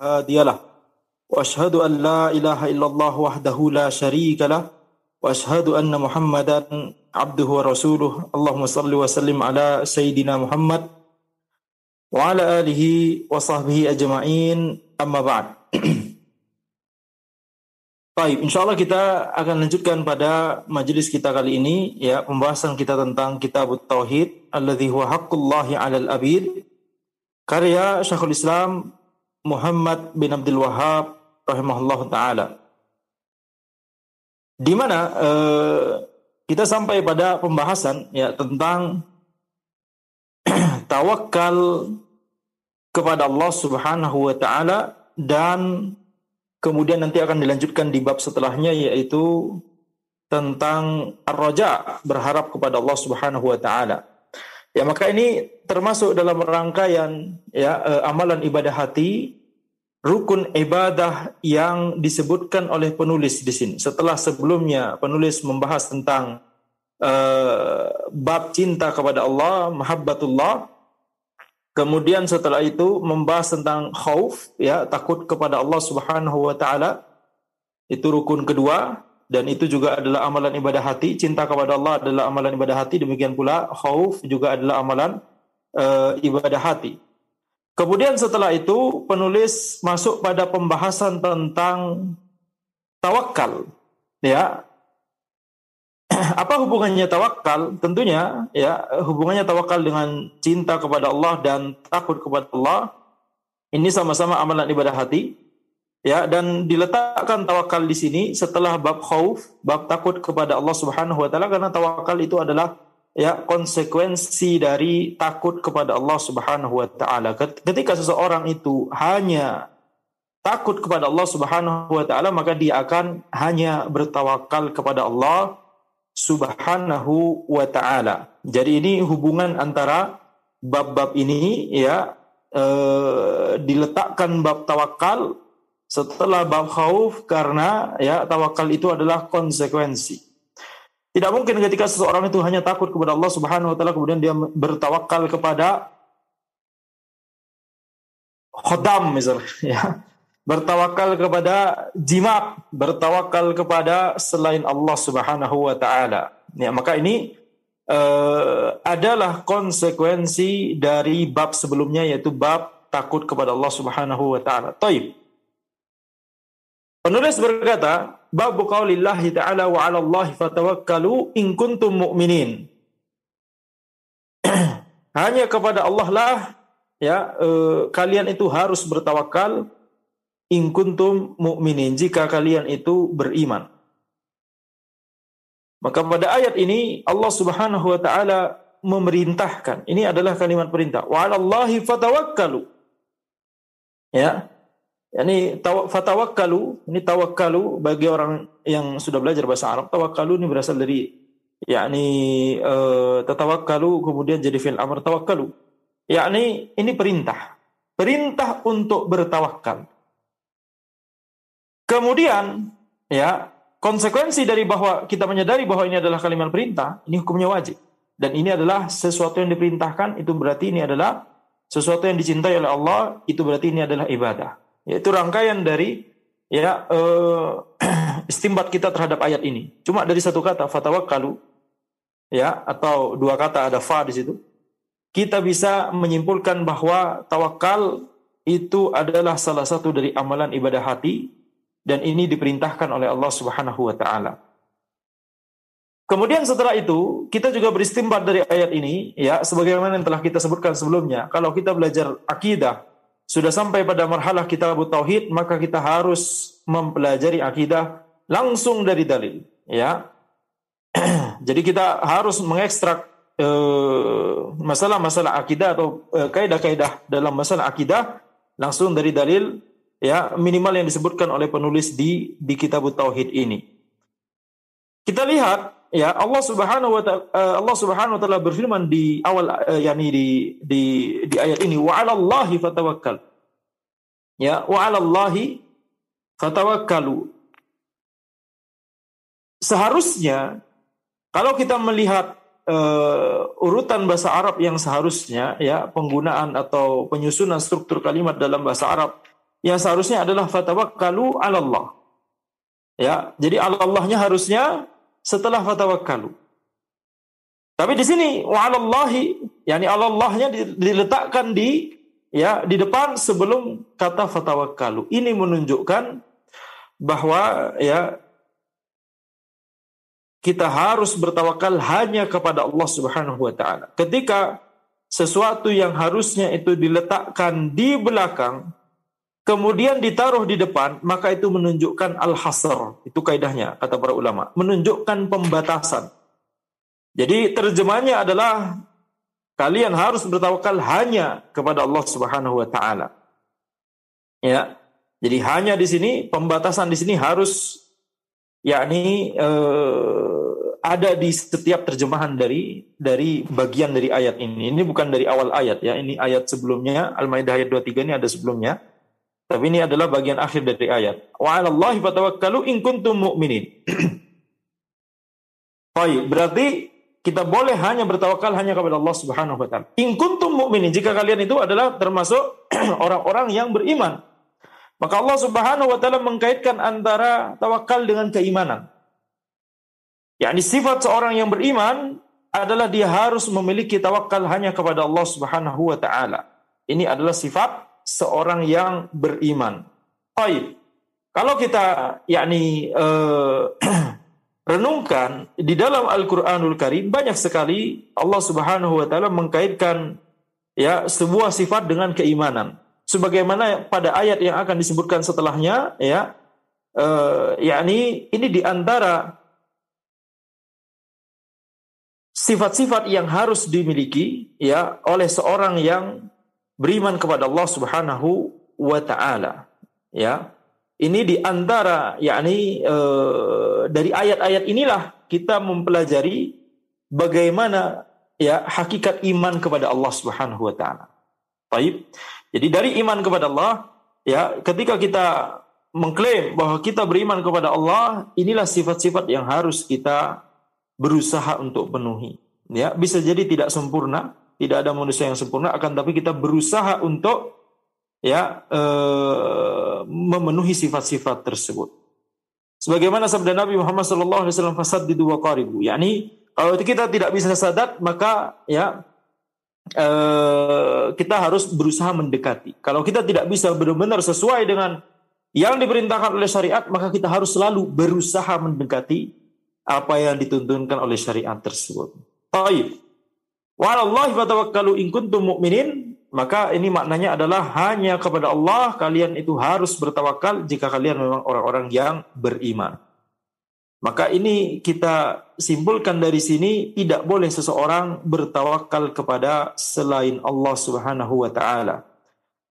هادي له واشهد ان لا اله الا الله وحده لا شريك له واشهد ان محمدا عبده ورسوله اللهم صل وسلم على سيدنا محمد وعلى اله وصحبه اجمعين اما بعد Baik, insya Allah kita akan lanjutkan pada majelis kita kali ini ya pembahasan kita tentang Kitab Tauhid alladzi huwa haqqullahi 'alal abid karya Syekhul Islam Muhammad bin Abdul Wahab rahimahullah taala. Di mana uh, kita sampai pada pembahasan ya tentang tawakal kepada Allah Subhanahu wa taala dan kemudian nanti akan dilanjutkan di bab setelahnya yaitu tentang ar-raja berharap kepada Allah Subhanahu wa taala. Ya maka ini termasuk dalam rangkaian ya uh, amalan ibadah hati rukun ibadah yang disebutkan oleh penulis di sini. Setelah sebelumnya penulis membahas tentang uh, bab cinta kepada Allah, mahabbatullah. Kemudian setelah itu membahas tentang khauf, ya takut kepada Allah Subhanahu wa taala. Itu rukun kedua dan itu juga adalah amalan ibadah hati. Cinta kepada Allah adalah amalan ibadah hati. Demikian pula khauf juga adalah amalan uh, ibadah hati. Kemudian setelah itu penulis masuk pada pembahasan tentang tawakal. Ya. Apa hubungannya tawakal? Tentunya ya hubungannya tawakal dengan cinta kepada Allah dan takut kepada Allah. Ini sama-sama amalan ibadah hati ya dan diletakkan tawakal di sini setelah bab khauf, bab takut kepada Allah Subhanahu wa taala karena tawakal itu adalah ya konsekuensi dari takut kepada Allah Subhanahu wa taala. Ketika seseorang itu hanya takut kepada Allah Subhanahu wa taala maka dia akan hanya bertawakal kepada Allah Subhanahu wa taala. Jadi ini hubungan antara bab-bab ini ya eh, diletakkan bab tawakal setelah bab khauf karena ya tawakal itu adalah konsekuensi. Tidak mungkin ketika seseorang itu hanya takut kepada Allah Subhanahu wa taala kemudian dia bertawakal kepada khodam misalnya ya. Bertawakal kepada jimat, bertawakal kepada selain Allah Subhanahu wa taala. Ya, maka ini uh, adalah konsekuensi dari bab sebelumnya yaitu bab takut kepada Allah Subhanahu wa taala. Taib. Penulis berkata, bab qaulillahi ta'ala wa 'ala Allah fatawakkalu in kuntum mu'minin. Hanya kepada Allah lah ya eh, kalian itu harus bertawakal in kuntum mu'minin jika kalian itu beriman. Maka pada ayat ini Allah Subhanahu wa taala memerintahkan. Ini adalah kalimat perintah. Wa 'ala Allahi fatawakkalu. Ya, Yani fatawakkalu, ini tawakkalu bagi orang yang sudah belajar bahasa Arab, tawakkalu ini berasal dari yakni uh, kemudian jadi fil amr tawakkalu. Yakni ini perintah. Perintah untuk bertawakal. Kemudian ya, konsekuensi dari bahwa kita menyadari bahwa ini adalah kalimat perintah, ini hukumnya wajib. Dan ini adalah sesuatu yang diperintahkan, itu berarti ini adalah sesuatu yang dicintai oleh Allah, itu berarti ini adalah ibadah. Yaitu rangkaian dari ya uh, istimbat kita terhadap ayat ini. Cuma dari satu kata fatawakkalu ya atau dua kata ada fa di situ. Kita bisa menyimpulkan bahwa tawakal itu adalah salah satu dari amalan ibadah hati dan ini diperintahkan oleh Allah Subhanahu wa taala. Kemudian setelah itu, kita juga beristimbat dari ayat ini, ya, sebagaimana yang telah kita sebutkan sebelumnya. Kalau kita belajar akidah, sudah sampai pada marhalah kita tauhid, maka kita harus mempelajari akidah langsung dari dalil, ya. Jadi kita harus mengekstrak eh, masalah-masalah akidah atau eh, kaidah-kaidah dalam masalah akidah langsung dari dalil ya minimal yang disebutkan oleh penulis di di kitab tauhid ini. Kita lihat ya Allah Subhanahu wa taala uh, Allah Subhanahu wa taala berfirman di awal uh, yakni di di di ayat ini wa 'alallahi fatawakkal. Ya, wa 'alallahi fatawakkalu. Seharusnya kalau kita melihat uh, urutan bahasa Arab yang seharusnya ya penggunaan atau penyusunan struktur kalimat dalam bahasa Arab yang seharusnya adalah fatawakkalu 'ala Allah. Ya, jadi Allahnya harusnya setelah fatawakkalu. Tapi di sini wa 'alallahi, yakni Allahnya diletakkan di ya di depan sebelum kata fatawakkalu. Ini menunjukkan bahwa ya kita harus bertawakal hanya kepada Allah Subhanahu wa taala. Ketika sesuatu yang harusnya itu diletakkan di belakang kemudian ditaruh di depan, maka itu menunjukkan al-hasr. Itu kaidahnya, kata para ulama. Menunjukkan pembatasan. Jadi terjemahnya adalah kalian harus bertawakal hanya kepada Allah Subhanahu wa taala. Ya. Jadi hanya di sini pembatasan di sini harus yakni eh, ada di setiap terjemahan dari dari bagian dari ayat ini. Ini bukan dari awal ayat ya, ini ayat sebelumnya Al-Maidah ayat 23 ini ada sebelumnya. Tapi ini adalah bagian akhir dari ayat. Wa 'alallahi fatawakkalu in kuntum mu'minin. Baik, berarti kita boleh hanya bertawakal hanya kepada Allah Subhanahu wa taala. In kuntum mu'minin, jika kalian itu adalah termasuk orang-orang yang beriman. Maka Allah Subhanahu wa taala mengkaitkan antara tawakal dengan keimanan. yakni sifat seorang yang beriman adalah dia harus memiliki tawakal hanya kepada Allah Subhanahu wa taala. Ini adalah sifat seorang yang beriman. Baik. Kalau kita yakni uh, renungkan di dalam Al-Qur'anul Karim banyak sekali Allah Subhanahu wa taala mengkaitkan ya sebuah sifat dengan keimanan. Sebagaimana pada ayat yang akan disebutkan setelahnya ya uh, yakni ini di antara sifat-sifat yang harus dimiliki ya oleh seorang yang beriman kepada Allah Subhanahu wa taala. Ya. Ini di antara yakni e, dari ayat-ayat inilah kita mempelajari bagaimana ya hakikat iman kepada Allah Subhanahu wa taala. Baik. Jadi dari iman kepada Allah ya ketika kita mengklaim bahwa kita beriman kepada Allah, inilah sifat-sifat yang harus kita berusaha untuk penuhi. Ya, bisa jadi tidak sempurna, tidak ada manusia yang sempurna akan tapi kita berusaha untuk ya e, memenuhi sifat-sifat tersebut. Sebagaimana sabda Nabi Muhammad sallallahu alaihi wasallam fasad di dua qaribu, yakni kalau kita tidak bisa sadat maka ya e, kita harus berusaha mendekati. Kalau kita tidak bisa benar-benar sesuai dengan yang diperintahkan oleh syariat, maka kita harus selalu berusaha mendekati apa yang dituntunkan oleh syariat tersebut. Taib. Walallahi fatawakkalu in kuntum mu'minin, maka ini maknanya adalah hanya kepada Allah kalian itu harus bertawakal jika kalian memang orang-orang yang beriman. Maka ini kita simpulkan dari sini tidak boleh seseorang bertawakal kepada selain Allah Subhanahu wa taala.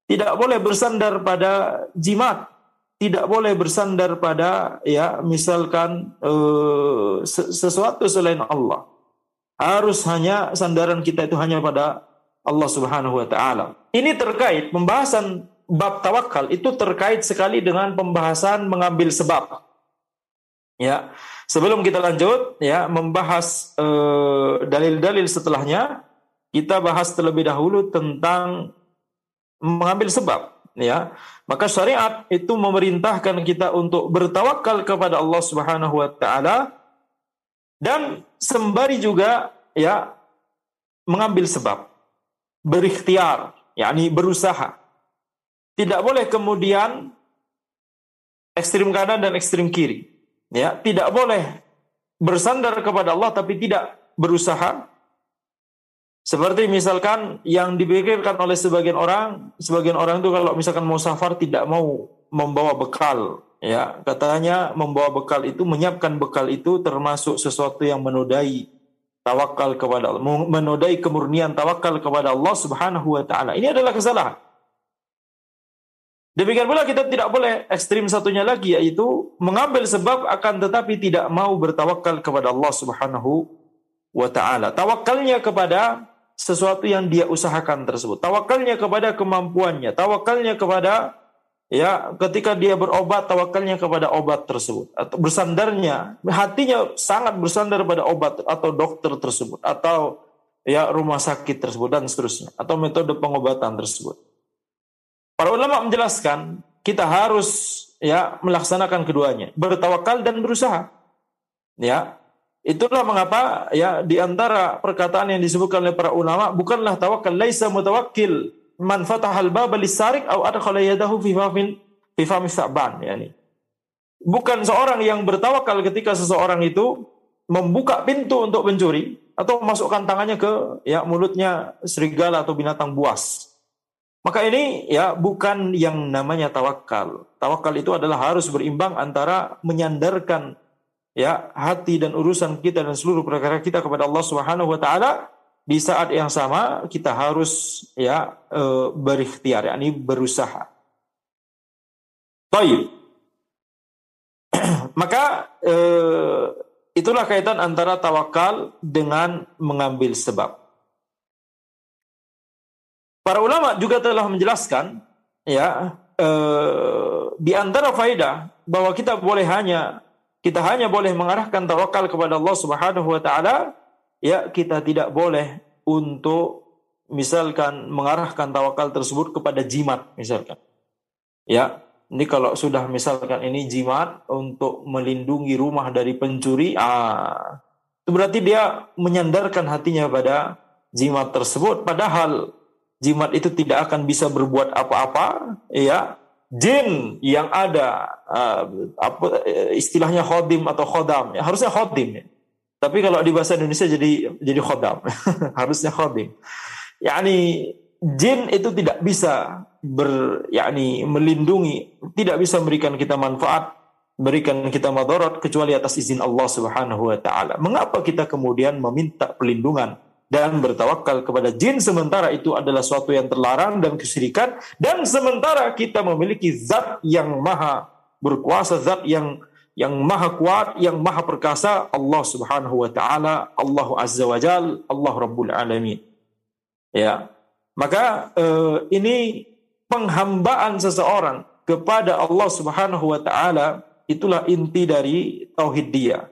Tidak boleh bersandar pada jimat, tidak boleh bersandar pada ya misalkan uh, sesuatu selain Allah harus hanya sandaran kita itu hanya pada Allah Subhanahu wa taala. Ini terkait pembahasan bab tawakal itu terkait sekali dengan pembahasan mengambil sebab. Ya. Sebelum kita lanjut ya membahas eh, dalil-dalil setelahnya, kita bahas terlebih dahulu tentang mengambil sebab ya. Maka syariat itu memerintahkan kita untuk bertawakal kepada Allah Subhanahu wa taala dan sembari juga ya mengambil sebab, berikhtiar, yakni berusaha. Tidak boleh kemudian ekstrim kanan dan ekstrim kiri. Ya, tidak boleh bersandar kepada Allah tapi tidak berusaha. Seperti misalkan yang dipikirkan oleh sebagian orang, sebagian orang itu kalau misalkan mau safar tidak mau membawa bekal, Ya, katanya membawa bekal itu, menyiapkan bekal itu termasuk sesuatu yang menodai tawakal kepada Allah, menodai kemurnian tawakal kepada Allah Subhanahu wa taala. Ini adalah kesalahan. Demikian pula kita tidak boleh ekstrim satunya lagi yaitu mengambil sebab akan tetapi tidak mau bertawakal kepada Allah Subhanahu wa taala. Tawakalnya kepada sesuatu yang dia usahakan tersebut. Tawakalnya kepada kemampuannya, tawakalnya kepada ya ketika dia berobat tawakalnya kepada obat tersebut atau bersandarnya hatinya sangat bersandar pada obat atau dokter tersebut atau ya rumah sakit tersebut dan seterusnya atau metode pengobatan tersebut. Para ulama menjelaskan kita harus ya melaksanakan keduanya, bertawakal dan berusaha. Ya. Itulah mengapa ya di antara perkataan yang disebutkan oleh para ulama bukanlah tawakal laisa mutawakkil man fatahal baba lisarik au adkhala yadahu fi famin fi fami sa'ban yani. Bukan seorang yang bertawakal ketika seseorang itu membuka pintu untuk mencuri atau masukkan tangannya ke ya mulutnya serigala atau binatang buas. Maka ini ya bukan yang namanya tawakal. Tawakal itu adalah harus berimbang antara menyandarkan ya hati dan urusan kita dan seluruh perkara kita kepada Allah Subhanahu wa taala di saat yang sama kita harus ya e, berikhtiar yakni berusaha. Baik. Maka e, itulah kaitan antara tawakal dengan mengambil sebab. Para ulama juga telah menjelaskan ya eh, di antara faedah bahwa kita boleh hanya kita hanya boleh mengarahkan tawakal kepada Allah Subhanahu wa taala ya kita tidak boleh untuk misalkan mengarahkan tawakal tersebut kepada jimat misalkan. Ya, ini kalau sudah misalkan ini jimat untuk melindungi rumah dari pencuri, ah itu berarti dia menyandarkan hatinya pada jimat tersebut padahal jimat itu tidak akan bisa berbuat apa-apa, ya. Jin yang ada uh, apa istilahnya khodim atau khodam, ya, harusnya khodim. Ya. Tapi kalau di bahasa Indonesia jadi jadi khodam, harusnya khodim. yakni jin itu tidak bisa ber yakni melindungi, tidak bisa memberikan kita manfaat, berikan kita madarat kecuali atas izin Allah Subhanahu wa taala. Mengapa kita kemudian meminta perlindungan dan bertawakal kepada jin sementara itu adalah suatu yang terlarang dan kesyirikan dan sementara kita memiliki zat yang maha berkuasa zat yang yang maha kuat yang maha perkasa Allah Subhanahu wa taala Allah Azza wa Jal Allah Rabbul Alamin. Ya. Maka eh, ini penghambaan seseorang kepada Allah Subhanahu wa taala itulah inti dari tauhid dia.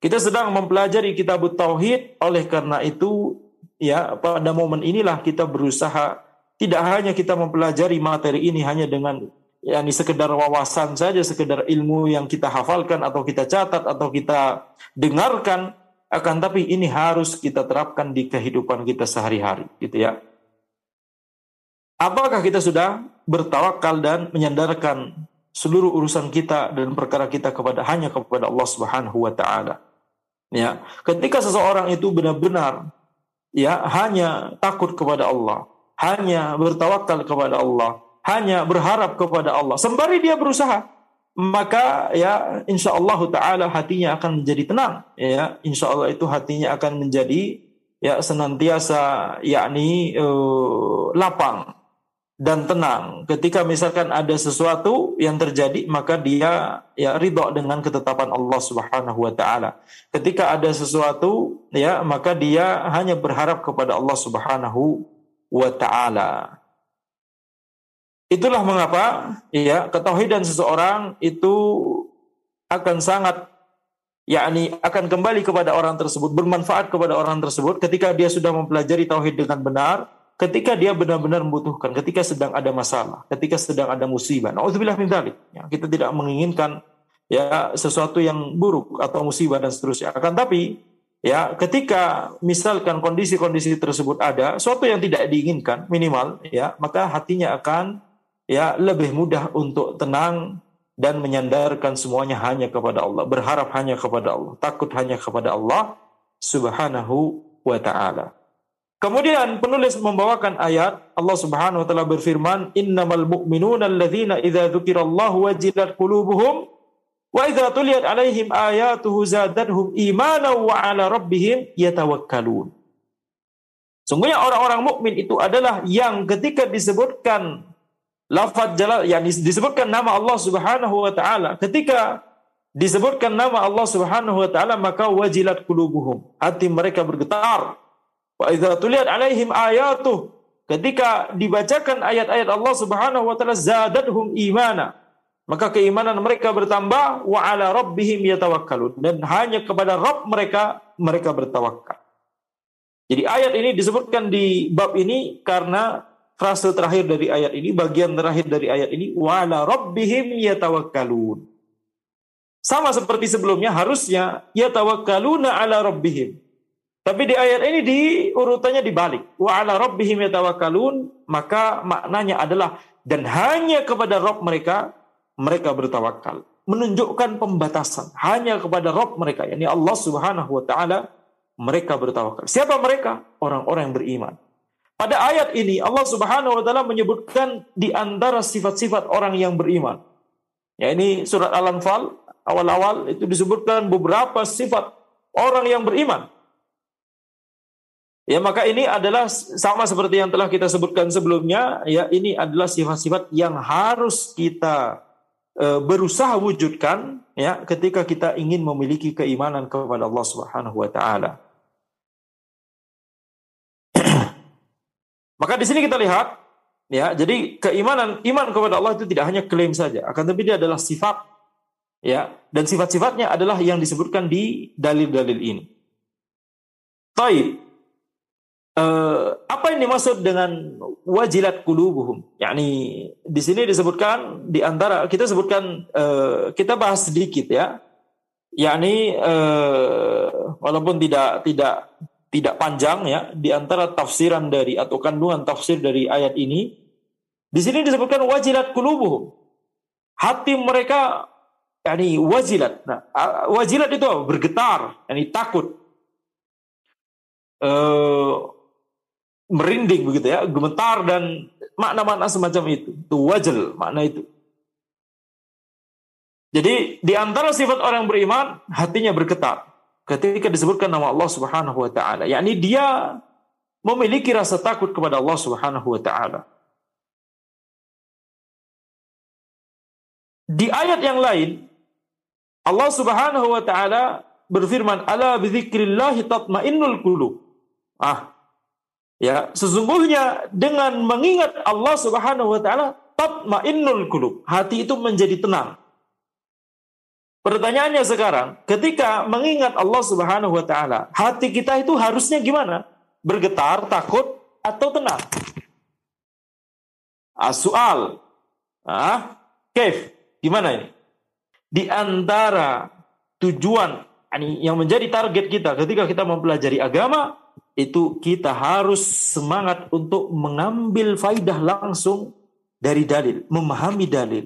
Kita sedang mempelajari kitab tauhid, oleh karena itu ya pada momen inilah kita berusaha. Tidak hanya kita mempelajari materi ini hanya dengan ya ini sekedar wawasan saja, sekedar ilmu yang kita hafalkan atau kita catat atau kita dengarkan, akan tapi ini harus kita terapkan di kehidupan kita sehari-hari, gitu ya. Apakah kita sudah bertawakal dan menyandarkan seluruh urusan kita dan perkara kita kepada hanya kepada Allah Subhanahu wa taala? Ya, ketika seseorang itu benar-benar ya hanya takut kepada Allah, hanya bertawakal kepada Allah, hanya berharap kepada Allah, sembari dia berusaha, maka ya insya Allah taala hatinya akan menjadi tenang. Ya, insya Allah itu hatinya akan menjadi ya senantiasa yakni uh, lapang dan tenang. Ketika misalkan ada sesuatu yang terjadi, maka dia ya ridho dengan ketetapan Allah Subhanahu wa taala. Ketika ada sesuatu ya, maka dia hanya berharap kepada Allah Subhanahu wa taala. Itulah mengapa ya ketauhidan seseorang itu akan sangat yakni akan kembali kepada orang tersebut, bermanfaat kepada orang tersebut ketika dia sudah mempelajari tauhid dengan benar, ketika dia benar-benar membutuhkan, ketika sedang ada masalah, ketika sedang ada musibah. Nauzubillah min dzalik. Ya, kita tidak menginginkan ya sesuatu yang buruk atau musibah dan seterusnya. Akan tapi ya ketika misalkan kondisi-kondisi tersebut ada sesuatu yang tidak diinginkan minimal ya maka hatinya akan ya lebih mudah untuk tenang dan menyandarkan semuanya hanya kepada Allah berharap hanya kepada Allah takut hanya kepada Allah subhanahu wa taala Kemudian penulis membawakan ayat Allah Subhanahu wa taala berfirman, "Innamal mu'minuna alladzina idza dzukirallahu wajilat qulubuhum wa idza tuliyat alaihim ayatuhu zadatuhum imanan wa ala rabbihim yatawakkalun." Sungguhnya orang-orang mukmin itu adalah yang ketika disebutkan lafaz jalal yang disebutkan nama Allah Subhanahu wa taala, ketika disebutkan nama Allah Subhanahu wa taala maka wajilat qulubuhum. Hati mereka bergetar. Wa idza tuliyat alaihim ayatuh. Ketika dibacakan ayat-ayat Allah Subhanahu wa taala zadatuhum imana. Maka keimanan mereka bertambah. Wa ala rabbihim yatawakkalun. Dan hanya kepada Rabb mereka mereka bertawakal. Jadi ayat ini disebutkan di bab ini karena frase terakhir dari ayat ini, bagian terakhir dari ayat ini, wala rabbihim yatawakkalun. Sama seperti sebelumnya, harusnya yatawakkaluna ala rabbihim. Tapi di ayat ini di urutannya dibalik. Wa ala rabbihim yatawakkalun, maka maknanya adalah dan hanya kepada Rob mereka mereka bertawakal. Menunjukkan pembatasan hanya kepada Rob mereka, yakni Allah Subhanahu wa taala mereka bertawakal. Siapa mereka? Orang-orang yang beriman. Pada ayat ini Allah Subhanahu wa taala menyebutkan di antara sifat-sifat orang yang beriman. Ya ini surat Al-Anfal awal-awal itu disebutkan beberapa sifat orang yang beriman. Ya maka ini adalah sama seperti yang telah kita sebutkan sebelumnya, ya ini adalah sifat-sifat yang harus kita e, berusaha wujudkan ya ketika kita ingin memiliki keimanan kepada Allah Subhanahu wa taala. Maka di sini kita lihat ya, jadi keimanan iman kepada Allah itu tidak hanya klaim saja, akan tetapi dia adalah sifat ya, dan sifat-sifatnya adalah yang disebutkan di dalil-dalil ini. Taib. Uh, apa yang dimaksud dengan wajilat kulubuhum? Yani di sini disebutkan di antara kita sebutkan uh, kita bahas sedikit ya. yakni uh, walaupun tidak tidak tidak panjang ya di antara tafsiran dari atau kandungan tafsir dari ayat ini di sini disebutkan wajilat kulubuhum hati mereka yakni wajilat. Nah wajilat itu bergetar yakni takut. Uh, merinding begitu ya gemetar dan makna-makna semacam itu. Itu wajil makna itu. Jadi di antara sifat orang beriman hatinya bergetar ketika disebutkan nama Allah Subhanahu wa taala, yakni dia memiliki rasa takut kepada Allah Subhanahu wa taala. Di ayat yang lain Allah Subhanahu wa taala berfirman, "Ala bidzikrillah tatmainnul qulub." Ah. Ya, sesungguhnya dengan mengingat Allah Subhanahu wa taala tatmainnul qulub. Hati itu menjadi tenang. Pertanyaannya sekarang, ketika mengingat Allah Subhanahu wa taala, hati kita itu harusnya gimana? Bergetar, takut atau tenang? Asual. Ah, Kev, gimana ini? Di antara tujuan yang menjadi target kita ketika kita mempelajari agama itu kita harus semangat untuk mengambil faidah langsung dari dalil, memahami dalil.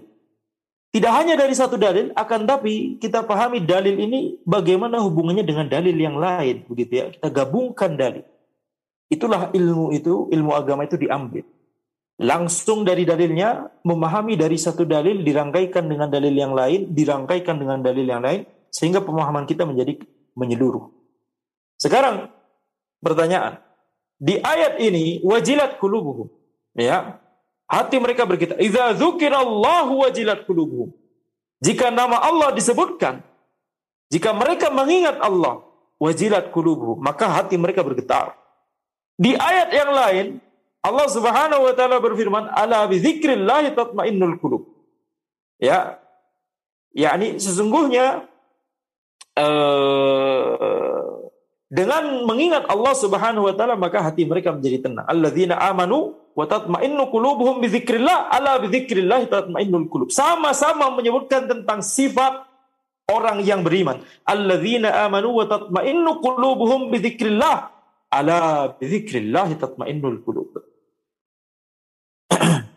Tidak hanya dari satu dalil, akan tapi kita pahami dalil ini bagaimana hubungannya dengan dalil yang lain, begitu ya. Kita gabungkan dalil. Itulah ilmu itu, ilmu agama itu diambil. Langsung dari dalilnya, memahami dari satu dalil, dirangkaikan dengan dalil yang lain, dirangkaikan dengan dalil yang lain, sehingga pemahaman kita menjadi menyeluruh. Sekarang, pertanyaan. Di ayat ini, wajilat kulubuhum. Ya, Hati mereka berkata, "Idza dzukirallahu wajilat qulubuhum." Jika nama Allah disebutkan, jika mereka mengingat Allah, wajilat qulubuhum, maka hati mereka bergetar. Di ayat yang lain, Allah Subhanahu wa taala berfirman, "Ala bi dzikrillah tatmainnul qulub." Ya. yakni sesungguhnya uh, dengan mengingat Allah Subhanahu wa taala maka hati mereka menjadi tenang. Alladzina amanu wa tatma'innu qulubuhum bi ala bi dzikrillah tatma'innul qulub. Sama-sama menyebutkan tentang sifat orang yang beriman. Alladzina amanu wa tatma'innu qulubuhum bi dzikrillah ala bi dzikrillah tatma'innul qulub.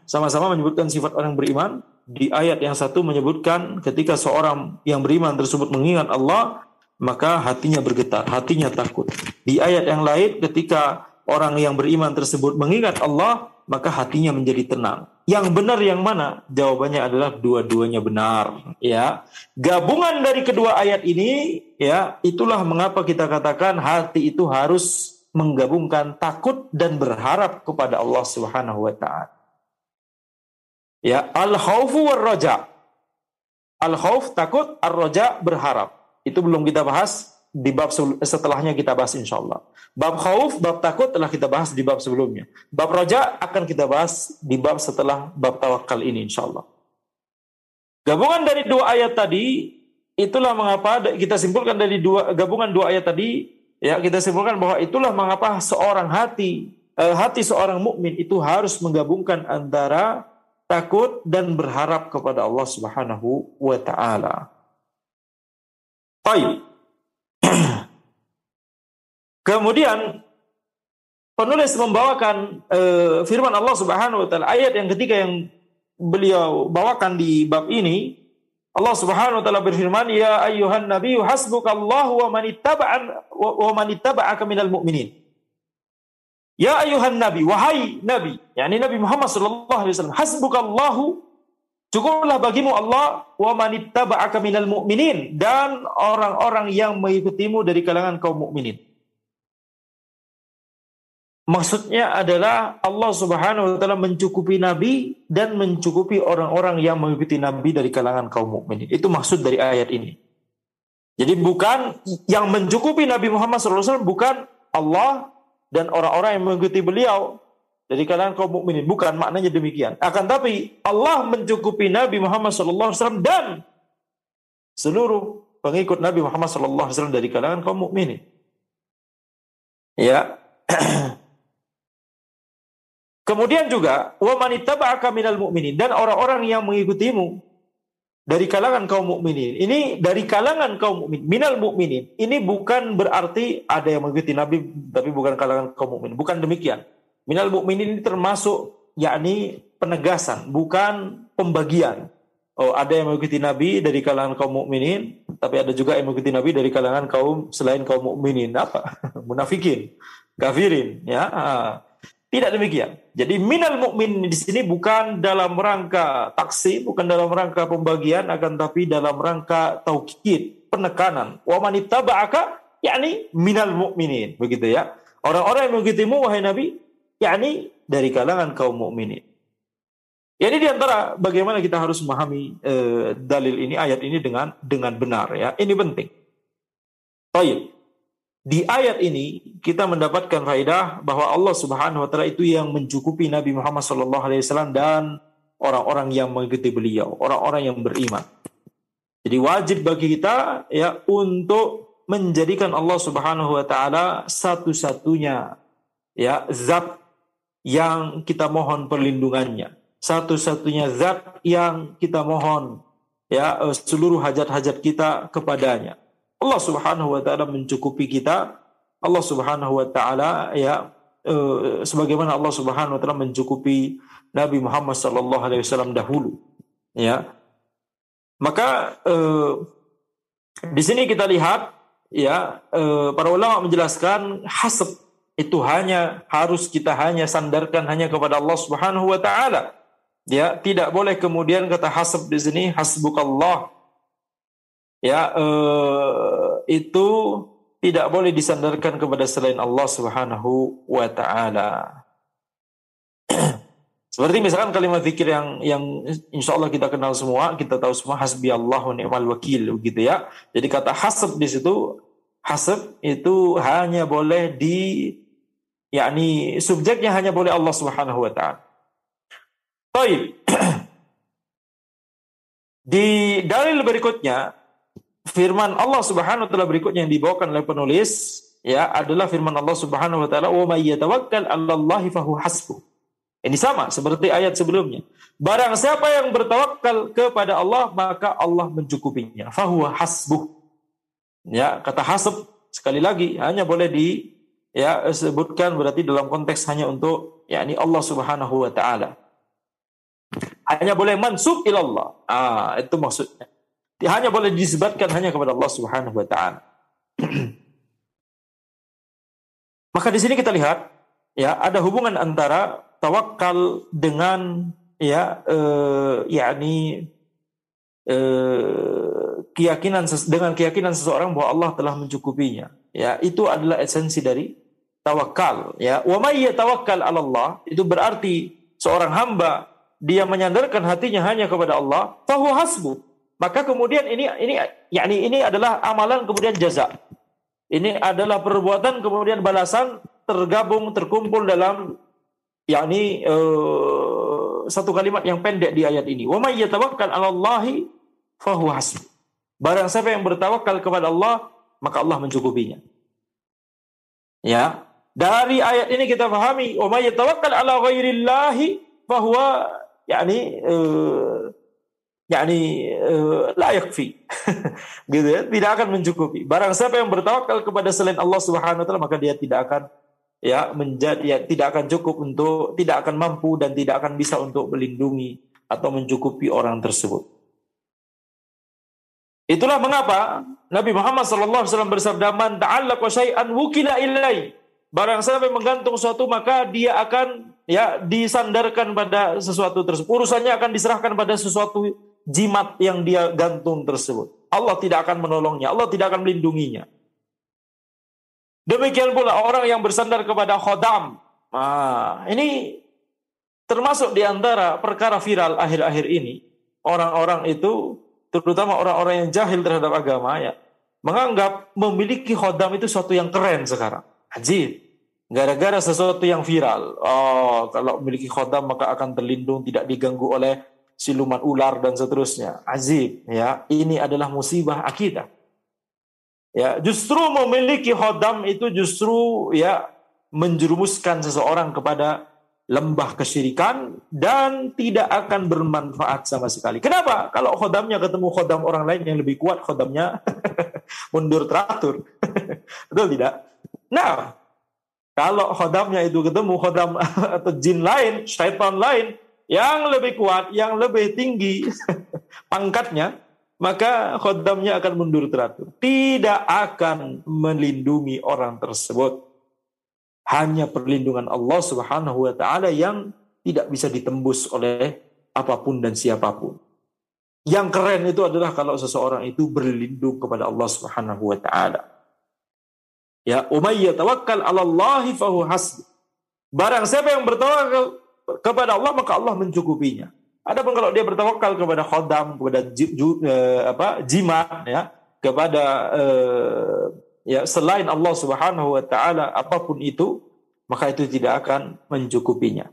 Sama-sama menyebutkan sifat orang beriman. Di ayat yang satu menyebutkan ketika seorang yang beriman tersebut mengingat Allah, maka hatinya bergetar, hatinya takut. Di ayat yang lain ketika orang yang beriman tersebut mengingat Allah, maka hatinya menjadi tenang. Yang benar yang mana? Jawabannya adalah dua-duanya benar, ya. Gabungan dari kedua ayat ini, ya, itulah mengapa kita katakan hati itu harus menggabungkan takut dan berharap kepada Allah Subhanahu wa taala. Ya, al-khaufu war raja. Al-khauf takut, ar-raja berharap. Itu belum kita bahas di bab setelahnya kita bahas insya Allah. Bab khauf, bab takut telah kita bahas di bab sebelumnya. Bab roja akan kita bahas di bab setelah bab tawakal ini insya Allah. Gabungan dari dua ayat tadi, itulah mengapa kita simpulkan dari dua gabungan dua ayat tadi, ya kita simpulkan bahwa itulah mengapa seorang hati eh, hati seorang mukmin itu harus menggabungkan antara takut dan berharap kepada Allah Subhanahu wa taala. Baik. Kemudian penulis membawakan uh, firman Allah Subhanahu wa taala. Ayat yang ketiga yang beliau bawakan di bab ini Allah Subhanahu wa taala berfirman ya ayyuhan nabiyyu hasbukallahu wa man ittaba'an wa man ittaba'aka minal mu'minin. Ya ayuhan nabi wahai nabi yakni Nabi Muhammad sallallahu alaihi wasallam hasbukallahu cukuplah bagimu Allah wa man ittaba'aka minal mu'minin dan orang-orang yang mengikutimu dari kalangan kaum mukminin Maksudnya adalah Allah Subhanahu wa taala mencukupi nabi dan mencukupi orang-orang yang mengikuti nabi dari kalangan kaum mukminin. Itu maksud dari ayat ini. Jadi bukan yang mencukupi Nabi Muhammad SAW bukan Allah dan orang-orang yang mengikuti beliau dari kalangan kaum mukminin. Bukan maknanya demikian. Akan tapi Allah mencukupi Nabi Muhammad SAW dan seluruh pengikut Nabi Muhammad SAW dari kalangan kaum mukminin. Ya. Kemudian juga wa manittaba'aka minal mu'minin dan orang-orang yang mengikutimu dari kalangan kaum mukminin. Ini dari kalangan kaum mukmin, minal mukminin. Ini bukan berarti ada yang mengikuti Nabi tapi bukan kalangan kaum mukmin. Bukan demikian. Minal mukminin ini termasuk yakni penegasan, bukan pembagian. Oh, ada yang mengikuti Nabi dari kalangan kaum mukminin, tapi ada juga yang mengikuti Nabi dari kalangan kaum selain kaum mukminin. Apa? Munafikin, kafirin, ya. Tidak demikian. Jadi minal mukmin di sini bukan dalam rangka taksi, bukan dalam rangka pembagian, akan tapi dalam rangka taukid, penekanan. Wa man ittaba'aka yakni minal mukminin, begitu ya. Orang-orang yang mengikutimu wahai Nabi, yakni dari kalangan kaum mukminin. Ya, ini di antara bagaimana kita harus memahami eh, dalil ini, ayat ini dengan dengan benar ya. Ini penting. Baik. Di ayat ini kita mendapatkan faedah bahwa Allah Subhanahu wa taala itu yang mencukupi Nabi Muhammad sallallahu alaihi wasallam dan orang-orang yang mengikuti beliau, orang-orang yang beriman. Jadi wajib bagi kita ya untuk menjadikan Allah Subhanahu wa taala satu-satunya ya zat yang kita mohon perlindungannya. Satu-satunya zat yang kita mohon ya seluruh hajat-hajat kita kepadanya Allah Subhanahu wa taala mencukupi kita. Allah Subhanahu wa taala ya uh, sebagaimana Allah Subhanahu wa taala mencukupi Nabi Muhammad sallallahu alaihi wasallam dahulu. Ya. Maka uh, di sini kita lihat ya uh, para ulama menjelaskan hasab itu hanya harus kita hanya sandarkan hanya kepada Allah Subhanahu wa taala. Ya, tidak boleh kemudian kata hasab di sini hasbukallah ya eh, itu tidak boleh disandarkan kepada selain Allah Subhanahu wa taala. Seperti misalkan kalimat zikir yang yang insya Allah kita kenal semua, kita tahu semua hasbi Allahu ni'mal wakil gitu ya. Jadi kata hasab di situ hasab itu hanya boleh di yakni subjeknya hanya boleh Allah Subhanahu wa taala. Baik. Di dalil berikutnya firman Allah Subhanahu wa taala berikutnya yang dibawakan oleh penulis ya adalah firman Allah Subhanahu wa taala wa may yatawakkal 'alallahi fahu hasbuh. Ini sama seperti ayat sebelumnya. Barang siapa yang bertawakal kepada Allah maka Allah mencukupinya. Fahu hasbuh. Ya, kata hasb sekali lagi hanya boleh di ya sebutkan berarti dalam konteks hanya untuk yakni Allah Subhanahu wa taala. Hanya boleh mansub ilallah. Ah, itu maksudnya hanya boleh disebutkan hanya kepada Allah Subhanahu wa taala. Maka di sini kita lihat ya ada hubungan antara tawakal dengan ya eh, yakni eh, keyakinan dengan keyakinan seseorang bahwa Allah telah mencukupinya. Ya, itu adalah esensi dari tawakal ya. Wa may yatawakkal Allah itu berarti seorang hamba dia menyandarkan hatinya hanya kepada Allah, fahu hasbu. Maka kemudian ini ini yakni ini adalah amalan kemudian jaza. Ini adalah perbuatan kemudian balasan tergabung terkumpul dalam yakni uh, satu kalimat yang pendek di ayat ini. Wa may yatawakkal 'ala Allahi fahuwa hasbuh. Barang siapa yang bertawakal kepada Allah, maka Allah mencukupinya. Ya. Dari ayat ini kita pahami, "Wa may yatawakkal 'ala ghairillahi fahuwa yakni uh, yakni uh, la yakfi. gitu ya, tidak akan mencukupi. Barang siapa yang bertawakal kepada selain Allah Subhanahu wa taala maka dia tidak akan ya menjadi ya, tidak akan cukup untuk tidak akan mampu dan tidak akan bisa untuk melindungi atau mencukupi orang tersebut. Itulah mengapa Nabi Muhammad SAW bersabda, "Man ta'allaqa syai'an wukila ilai." Barang siapa yang menggantung sesuatu maka dia akan ya disandarkan pada sesuatu tersebut. Urusannya akan diserahkan pada sesuatu jimat yang dia gantung tersebut. Allah tidak akan menolongnya, Allah tidak akan melindunginya. Demikian pula orang yang bersandar kepada khodam. Nah, ini termasuk di antara perkara viral akhir-akhir ini. Orang-orang itu, terutama orang-orang yang jahil terhadap agama ya, menganggap memiliki khodam itu suatu yang keren sekarang. Ajib. Gara-gara sesuatu yang viral. Oh, kalau memiliki khodam maka akan terlindung, tidak diganggu oleh siluman ular dan seterusnya. Azib, ya. Ini adalah musibah akidah. Ya, justru memiliki khodam itu justru ya menjerumuskan seseorang kepada lembah kesyirikan dan tidak akan bermanfaat sama sekali. Kenapa? Kalau khodamnya ketemu khodam orang lain yang lebih kuat, khodamnya mundur teratur. Betul tidak? Nah, kalau khodamnya itu ketemu khodam atau jin lain, syaitan lain yang lebih kuat, yang lebih tinggi pangkatnya, maka khodamnya akan mundur teratur. Tidak akan melindungi orang tersebut. Hanya perlindungan Allah Subhanahu wa taala yang tidak bisa ditembus oleh apa pun dan siapa pun. Yang keren itu adalah kalau seseorang itu berlindung kepada Allah Subhanahu wa taala. Ya, umayya tawakkal 'ala Allah fahu hasbi. Barang siapa yang bertawakal kepada Allah maka Allah mencukupinya. Adapun kalau dia bertawakal kepada khodam, kepada ju, eh, apa jimat ya, kepada eh, ya selain Allah Subhanahu wa taala apa pun itu, maka itu tidak akan mencukupinya.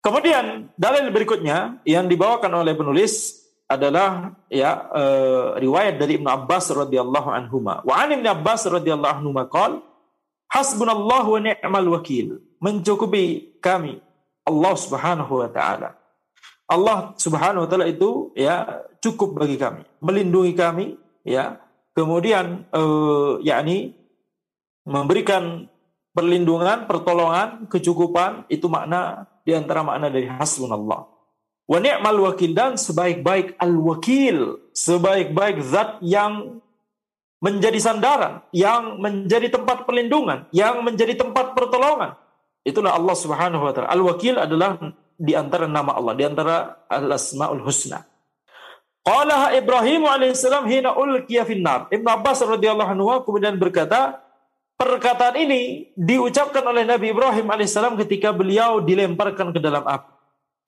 Kemudian dalil berikutnya yang dibawakan oleh penulis adalah ya uh, riwayat dari Ibnu Abbas radhiyallahu anhu. Wa an Ibnu Abbas radhiyallahu anhu qol Hasbunallahu wa ni'mal wakil. Mencukupi kami Allah Subhanahu wa taala. Allah Subhanahu wa taala itu ya cukup bagi kami, melindungi kami ya. Kemudian uh, yakni memberikan perlindungan, pertolongan, kecukupan itu makna di antara makna dari hasbunallah. Wa ni'mal wakil dan sebaik-baik al-wakil, sebaik-baik zat yang menjadi sandaran, yang menjadi tempat perlindungan, yang menjadi tempat pertolongan. Itulah Allah Subhanahu wa taala. Al-wakil adalah di antara nama Allah, di antara al-asmaul husna. Qala Ibrahim alaihissalam hina ulqiya finnar. Ibn Abbas radhiyallahu anhu kemudian berkata, perkataan ini diucapkan oleh Nabi Ibrahim alaihissalam ketika beliau dilemparkan ke dalam api.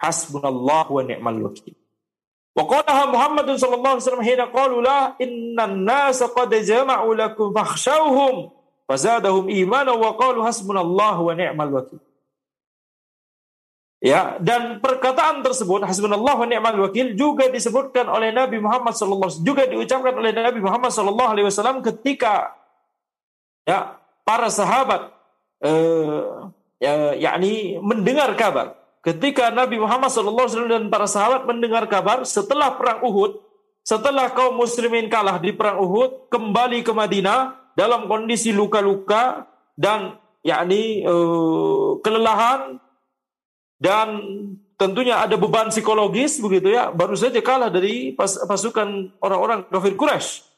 Hasbunallah wa ni'mal wakil. Wa qalaha Muhammad sallallahu alaihi wasallam hina qalu la innan nasa qad jama'u lakum fakhshawhum fazadahum imanan wa qalu hasbunallah wa ni'mal wakil. Ya, dan perkataan tersebut hasbunallah wa ni'mal wakil juga disebutkan oleh Nabi Muhammad sallallahu alaihi wasallam juga diucapkan oleh Nabi Muhammad sallallahu alaihi wasallam ketika ya para sahabat eh, ya, yakni mendengar kabar ketika Nabi Muhammad SAW dan para sahabat mendengar kabar setelah perang Uhud, setelah kaum muslimin kalah di perang Uhud, kembali ke Madinah dalam kondisi luka-luka dan yakni uh, kelelahan dan tentunya ada beban psikologis begitu ya, baru saja kalah dari pas, pasukan orang-orang kafir Quraisy.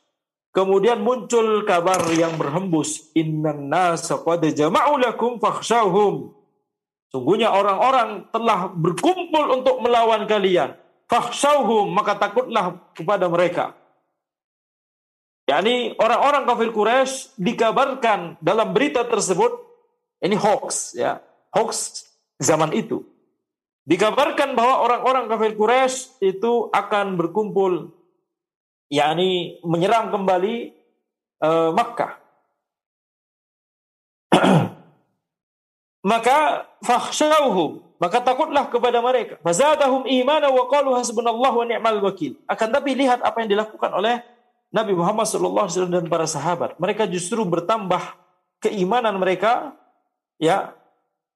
Kemudian muncul kabar yang berhembus, "Innan nasa qad jama'u lakum fakhshawhum." Sungguhnya orang-orang telah berkumpul untuk melawan kalian. Fakhshawhum, maka takutlah kepada mereka. Yakni orang-orang kafir Quraisy dikabarkan dalam berita tersebut ini hoax ya, hoax zaman itu. Dikabarkan bahwa orang-orang kafir Quraisy itu akan berkumpul yakni menyerang kembali uh, Makkah. maka fakhshawhum maka takutlah kepada mereka fazadahum imana wa qalu hasbunallahu wa ni'mal wakil akan tapi lihat apa yang dilakukan oleh Nabi Muhammad SAW dan para sahabat mereka justru bertambah keimanan mereka, ya,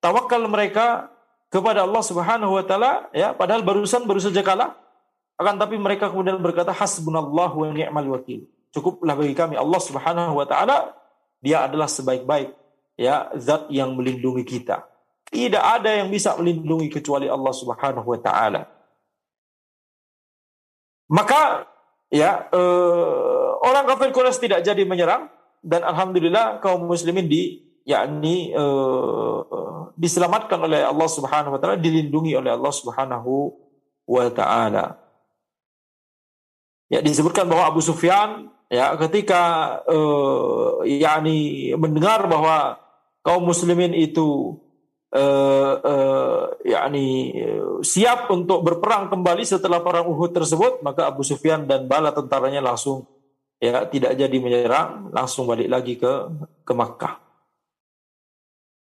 tawakal mereka kepada Allah Subhanahu wa taala, ya, padahal barusan baru saja kalah. Akan tapi mereka kemudian berkata hasbunallahu wa ni'mal wakil. Cukuplah bagi kami Allah Subhanahu wa taala, dia adalah sebaik-baik ya zat yang melindungi kita. Tidak ada yang bisa melindungi kecuali Allah Subhanahu wa taala. Maka ya eh, orang kafir Quraisy tidak jadi menyerang dan alhamdulillah kaum muslimin di yakni eh, diselamatkan oleh Allah Subhanahu wa taala, dilindungi oleh Allah Subhanahu wa taala. Ya disebutkan bahwa Abu Sufyan ya ketika eh, yakni mendengar bahwa kaum muslimin itu uh, uh, yakni siap untuk berperang kembali setelah perang Uhud tersebut, maka Abu Sufyan dan bala tentaranya langsung ya tidak jadi menyerang, langsung balik lagi ke ke Makkah.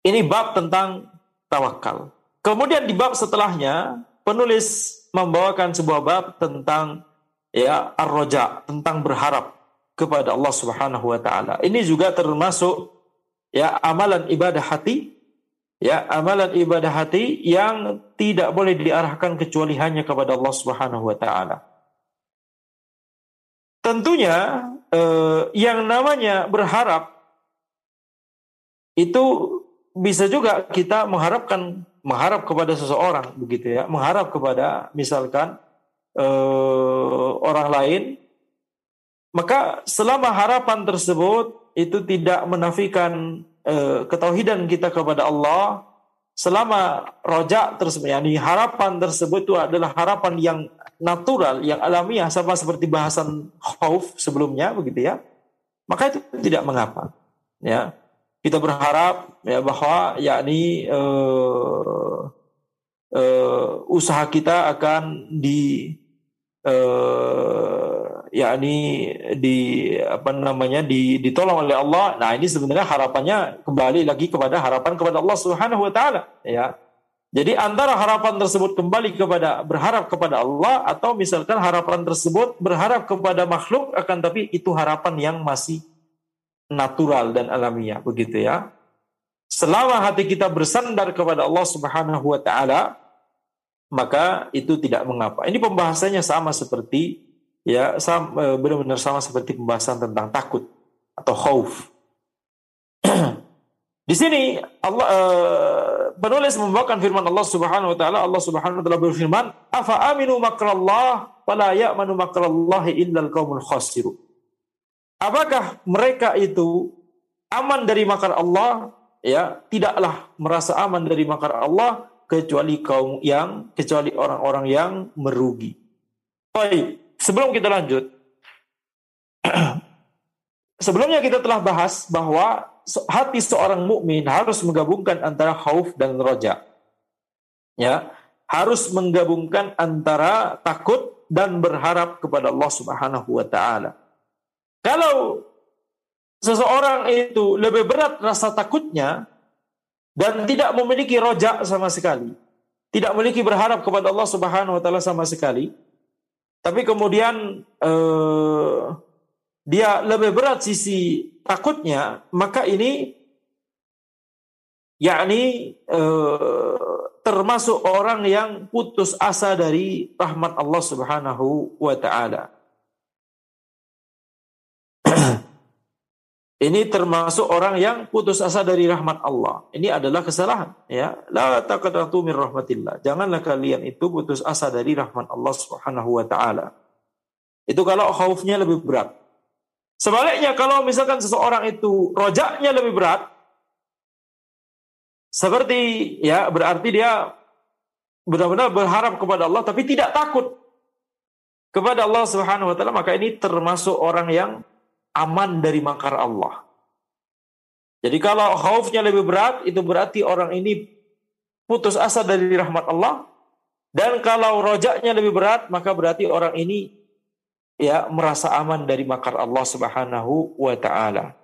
Ini bab tentang tawakal. Kemudian di bab setelahnya penulis membawakan sebuah bab tentang ya ar-roja, tentang berharap kepada Allah Subhanahu wa taala. Ini juga termasuk ya amalan ibadah hati ya amalan ibadah hati yang tidak boleh diarahkan kecuali hanya kepada Allah Subhanahu wa taala. Tentunya eh, yang namanya berharap itu bisa juga kita mengharapkan mengharap kepada seseorang begitu ya, mengharap kepada misalkan eh, orang lain maka selama harapan tersebut itu tidak menafikan uh, ketauhidan kita kepada Allah selama rojak tersebut yakni harapan tersebut itu adalah harapan yang natural yang alamiah sama seperti bahasan khauf sebelumnya begitu ya. Maka itu tidak mengapa ya. Kita berharap ya bahwa yakni uh, uh, usaha kita akan di uh, yakni di apa namanya di, ditolong oleh Allah. Nah, ini sebenarnya harapannya kembali lagi kepada harapan kepada Allah Subhanahu wa taala, ya. Jadi antara harapan tersebut kembali kepada berharap kepada Allah atau misalkan harapan tersebut berharap kepada makhluk akan tapi itu harapan yang masih natural dan alamiah begitu ya. Selama hati kita bersandar kepada Allah Subhanahu wa taala maka itu tidak mengapa. Ini pembahasannya sama seperti ya sama, e, benar-benar sama seperti pembahasan tentang takut atau khauf. Di sini Allah uh, penulis membawakan firman Allah Subhanahu wa taala Allah Subhanahu wa taala berfirman afa aminu makrallah fala ya'manu makrallahi illal qaumul khasirun Apakah mereka itu aman dari makar Allah ya tidaklah merasa aman dari makar Allah kecuali kaum yang kecuali orang-orang yang merugi. Baik, sebelum kita lanjut, sebelumnya kita telah bahas bahwa hati seorang mukmin harus menggabungkan antara khauf dan roja. Ya, harus menggabungkan antara takut dan berharap kepada Allah Subhanahu wa taala. Kalau seseorang itu lebih berat rasa takutnya dan tidak memiliki rojak sama sekali, tidak memiliki berharap kepada Allah Subhanahu wa taala sama sekali, tapi kemudian eh, dia lebih berat sisi takutnya, maka ini yakni eh, termasuk orang yang putus asa dari rahmat Allah Subhanahu wa taala. Ini termasuk orang yang putus asa dari rahmat Allah. Ini adalah kesalahan, ya. La taqnatu min rahmatillah. Janganlah kalian itu putus asa dari rahmat Allah Subhanahu wa taala. Itu kalau khaufnya lebih berat. Sebaliknya kalau misalkan seseorang itu rojaknya lebih berat, seperti ya berarti dia benar-benar berharap kepada Allah tapi tidak takut kepada Allah Subhanahu wa taala, maka ini termasuk orang yang aman dari makar Allah. Jadi kalau khaufnya lebih berat, itu berarti orang ini putus asa dari rahmat Allah. Dan kalau rojaknya lebih berat, maka berarti orang ini ya merasa aman dari makar Allah Subhanahu wa taala.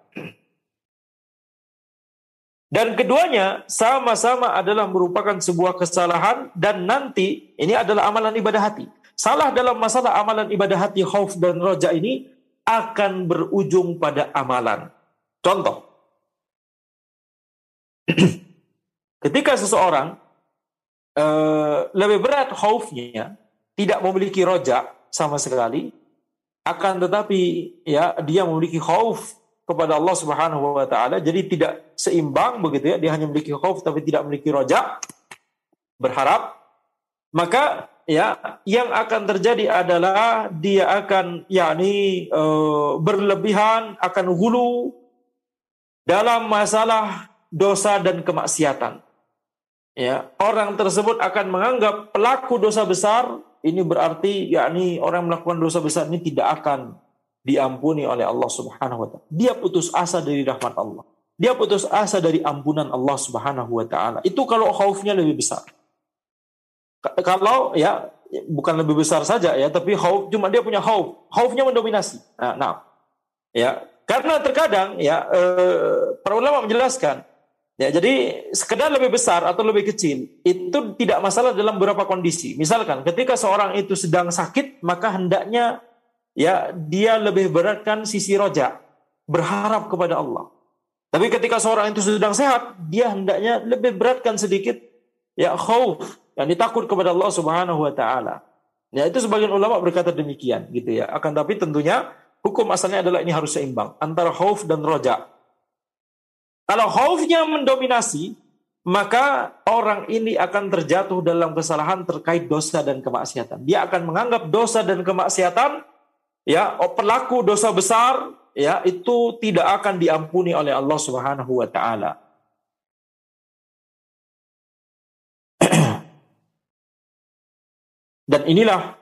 Dan keduanya sama-sama adalah merupakan sebuah kesalahan dan nanti ini adalah amalan ibadah hati. Salah dalam masalah amalan ibadah hati khauf dan roja ini akan berujung pada amalan. Contoh, ketika seseorang uh, lebih berat khaufnya, tidak memiliki rojak sama sekali, akan tetapi ya dia memiliki khauf kepada Allah Subhanahu wa taala jadi tidak seimbang begitu ya dia hanya memiliki khauf tapi tidak memiliki roja berharap maka ya yang akan terjadi adalah dia akan yakni e, berlebihan akan hulu dalam masalah dosa dan kemaksiatan ya orang tersebut akan menganggap pelaku dosa besar ini berarti yakni orang yang melakukan dosa besar ini tidak akan diampuni oleh Allah Subhanahu wa taala. Dia putus asa dari rahmat Allah. Dia putus asa dari ampunan Allah Subhanahu wa taala. Itu kalau khaufnya lebih besar. Kalau ya bukan lebih besar saja ya, tapi khauf cuma dia punya khauf. Khaufnya mendominasi. Nah, nah ya, karena terkadang ya eh, para ulama menjelaskan Ya, jadi sekedar lebih besar atau lebih kecil itu tidak masalah dalam beberapa kondisi. Misalkan ketika seorang itu sedang sakit, maka hendaknya ya dia lebih beratkan sisi roja, berharap kepada Allah. Tapi ketika seorang itu sedang sehat, dia hendaknya lebih beratkan sedikit ya khauf, yang ditakut kepada Allah Subhanahu wa taala. Ya, itu sebagian ulama berkata demikian gitu ya. Akan tapi tentunya hukum asalnya adalah ini harus seimbang antara khauf dan roja. Kalau khaufnya mendominasi, maka orang ini akan terjatuh dalam kesalahan terkait dosa dan kemaksiatan. Dia akan menganggap dosa dan kemaksiatan ya pelaku dosa besar ya itu tidak akan diampuni oleh Allah Subhanahu wa taala. Dan inilah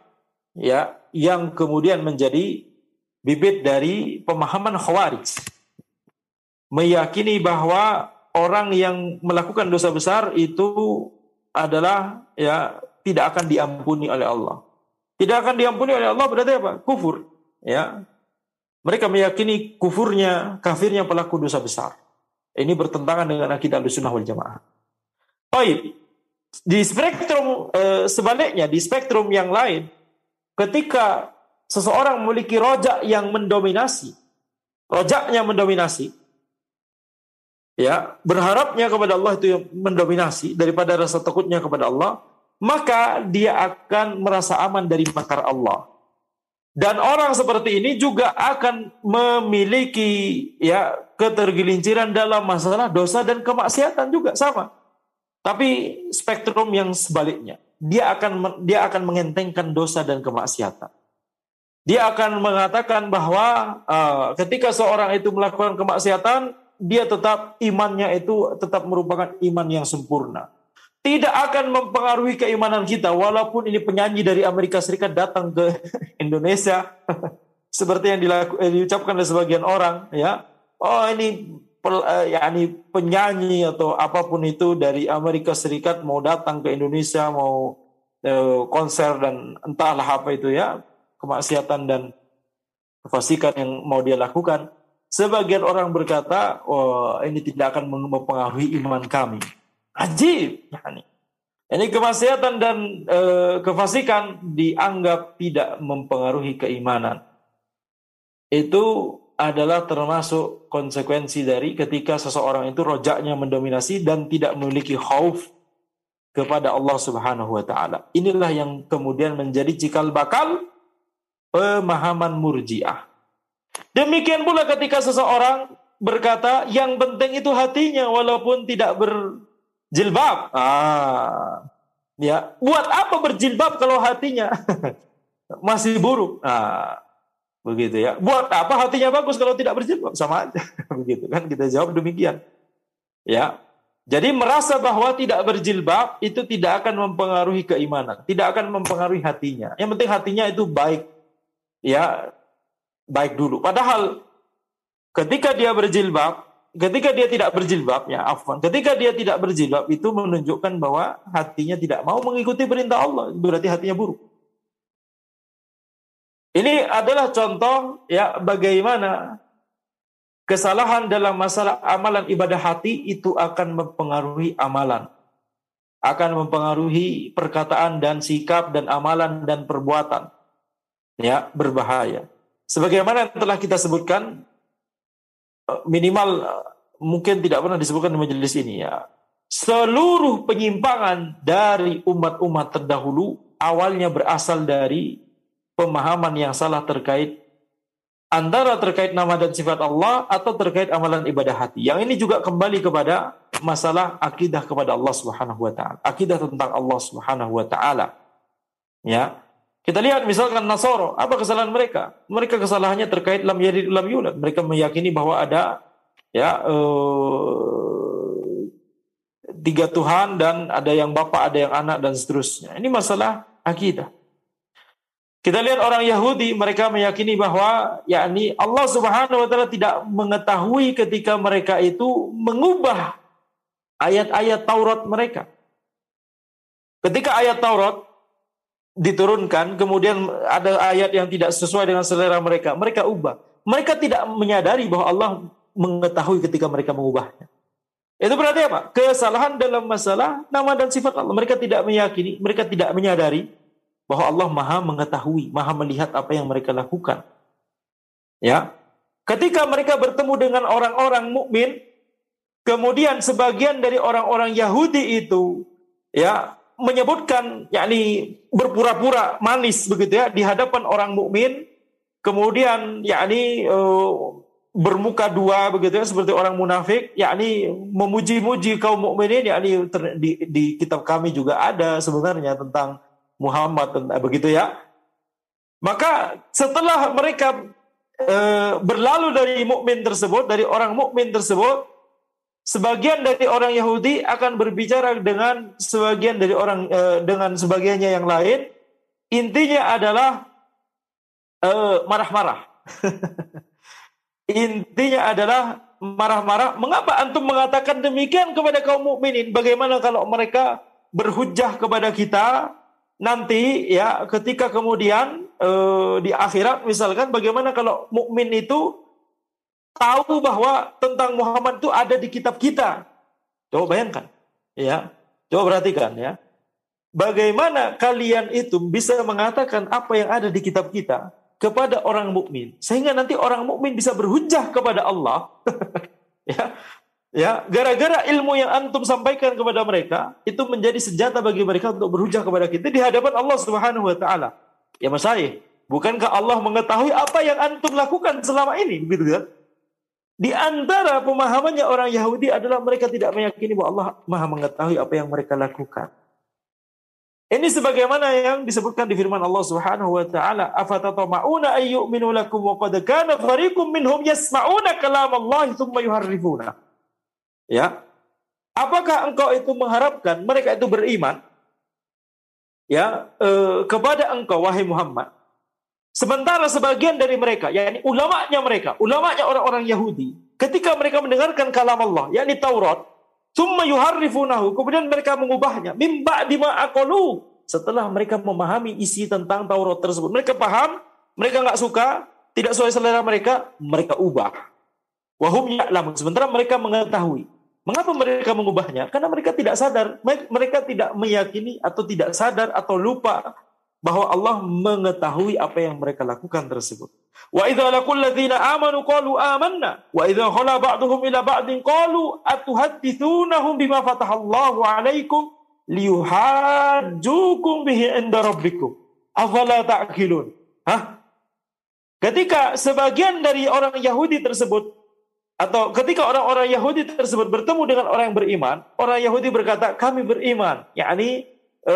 ya yang kemudian menjadi bibit dari pemahaman Khawarij meyakini bahwa orang yang melakukan dosa besar itu adalah ya tidak akan diampuni oleh Allah. Tidak akan diampuni oleh Allah berarti apa? Kufur. Ya. Mereka meyakini kufurnya, kafirnya pelaku dosa besar. Ini bertentangan dengan akidah Ahlussunnah wal Jamaah. Baik. Di spektrum eh, sebaliknya, di spektrum yang lain, ketika seseorang memiliki rojak yang mendominasi, rojaknya mendominasi, ya berharapnya kepada Allah itu yang mendominasi daripada rasa takutnya kepada Allah, maka dia akan merasa aman dari makar Allah. Dan orang seperti ini juga akan memiliki ya ketergelinciran dalam masalah dosa dan kemaksiatan juga sama. Tapi spektrum yang sebaliknya, dia akan dia akan mengentengkan dosa dan kemaksiatan. Dia akan mengatakan bahwa uh, ketika seorang itu melakukan kemaksiatan, dia tetap imannya itu tetap merupakan iman yang sempurna. Tidak akan mempengaruhi keimanan kita walaupun ini penyanyi dari Amerika Serikat datang ke Indonesia seperti yang dilaku, eh, diucapkan oleh sebagian orang ya. Oh ini eh, ya ini penyanyi atau apa pun itu dari Amerika Serikat mau datang ke Indonesia mau eh, konser dan entahlah apa itu ya kemaksiatan dan kefasikan yang mau dia lakukan Sebagian orang berkata, oh ini tidak akan mempengaruhi iman kami. Ajib. Yani. Ini kemaksiatan dan e, kefasikan dianggap tidak mempengaruhi keimanan. Itu adalah termasuk konsekuensi dari ketika seseorang itu rojaknya mendominasi dan tidak memiliki khauf kepada Allah Subhanahu wa taala. Inilah yang kemudian menjadi cikal bakal pemahaman Murji'ah. Demikian pula ketika seseorang berkata yang penting itu hatinya walaupun tidak berjilbab. Ah, ya, buat apa berjilbab kalau hatinya masih buruk? Ah, begitu ya. Buat apa hatinya bagus kalau tidak berjilbab? Sama aja. begitu kan kita jawab demikian. Ya. Jadi merasa bahwa tidak berjilbab itu tidak akan mempengaruhi keimanan, tidak akan mempengaruhi hatinya. Yang penting hatinya itu baik. Ya, baik dulu. Padahal ketika dia berjilbab, ketika dia tidak berjilbab, ya afwan, ketika dia tidak berjilbab itu menunjukkan bahwa hatinya tidak mau mengikuti perintah Allah, berarti hatinya buruk. Ini adalah contoh ya bagaimana kesalahan dalam masalah amalan ibadah hati itu akan mempengaruhi amalan. Akan mempengaruhi perkataan dan sikap dan amalan dan perbuatan. Ya, berbahaya. Sebagaimana yang telah kita sebutkan, eh, minimal eh, mungkin tidak pernah disebutkan di majelis ini ya. Seluruh penyimpangan dari umat-umat terdahulu awalnya berasal dari pemahaman yang salah terkait antara terkait nama dan sifat Allah atau terkait amalan ibadah hati. Yang ini juga kembali kepada masalah akidah kepada Allah Subhanahu wa taala. Akidah tentang Allah Subhanahu wa taala. Ya. Kita lihat misalkan Nasoro, apa kesalahan mereka? Mereka kesalahannya terkait lam yalid lam yulad. Mereka meyakini bahwa ada ya uh, tiga Tuhan dan ada yang bapak, ada yang anak dan seterusnya. Ini masalah akidah. Kita lihat orang Yahudi, mereka meyakini bahwa yakni Allah Subhanahu wa taala tidak mengetahui ketika mereka itu mengubah ayat-ayat Taurat mereka. Ketika ayat Taurat diturunkan, kemudian ada ayat yang tidak sesuai dengan selera mereka, mereka ubah. Mereka tidak menyadari bahwa Allah mengetahui ketika mereka mengubahnya. Itu berarti apa? Kesalahan dalam masalah nama dan sifat Allah. Mereka tidak meyakini, mereka tidak menyadari bahwa Allah Maha mengetahui, Maha melihat apa yang mereka lakukan. Ya. Ketika mereka bertemu dengan orang-orang mukmin, kemudian sebagian dari orang-orang Yahudi itu ya menyebutkan yakni berpura-pura manis begitu ya di hadapan orang mukmin, kemudian yakni uh, bermuka dua begitu ya seperti orang munafik yakni memuji-muji kaum mukminin yakni di, di kitab kami juga ada sebenarnya tentang Muhammad begitu ya. Maka setelah mereka e, berlalu dari mukmin tersebut, dari orang mukmin tersebut, sebagian dari orang Yahudi akan berbicara dengan sebagian dari orang e, dengan sebagiannya yang lain. Intinya adalah eh, marah-marah. Intinya adalah marah-marah. Mengapa antum mengatakan demikian kepada kaum mukminin? Bagaimana kalau mereka berhujah kepada kita nanti ya ketika kemudian e, di akhirat misalkan bagaimana kalau mukmin itu tahu bahwa tentang Muhammad itu ada di kitab kita. Coba bayangkan, ya. Coba perhatikan ya. Bagaimana kalian itu bisa mengatakan apa yang ada di kitab kita kepada orang mukmin sehingga nanti orang mukmin bisa berhujah kepada Allah. ya, Ya, gara-gara ilmu yang antum sampaikan kepada mereka itu menjadi senjata bagi mereka untuk berhujah kepada kita di hadapan Allah Subhanahu wa taala. Ya Mas bukankah Allah mengetahui apa yang antum lakukan selama ini, begitu kan? Di antara pemahamannya orang Yahudi adalah mereka tidak meyakini bahwa Allah Maha mengetahui apa yang mereka lakukan. Ini sebagaimana yang disebutkan di firman Allah Subhanahu wa taala, "Afatatama'una ayyuminu lakum wa qad kana fariqum minhum yasma'una kalam Allah tsumma yuharrifuna." Ya. Apakah engkau itu mengharapkan mereka itu beriman ya eh, kepada engkau wahai Muhammad? Sementara sebagian dari mereka, yakni ulamanya mereka, ulamanya orang-orang Yahudi, ketika mereka mendengarkan kalam Allah, yakni Taurat, summa yuharrifunahu, kemudian mereka mengubahnya, mimba akolu, setelah mereka memahami isi tentang Taurat tersebut. Mereka paham, mereka nggak suka, tidak sesuai selera mereka, mereka ubah. Wahum ya'lamun. Sementara mereka mengetahui. Mengapa mereka mengubahnya? Karena mereka tidak sadar. Mereka tidak meyakini atau tidak sadar atau lupa bahwa Allah mengetahui apa yang mereka lakukan tersebut. Wa idza laqul ladzina amanu qalu amanna wa idza khala ba'dhum ila ba'din qalu atuhaddithunahum bima fatahallahu 'alaikum liyuhajjukum bihi inda rabbikum. Afala ta'qilun? Hah? Ketika sebagian dari orang Yahudi tersebut atau ketika orang-orang Yahudi tersebut bertemu dengan orang yang beriman, orang Yahudi berkata, kami beriman. yakni e,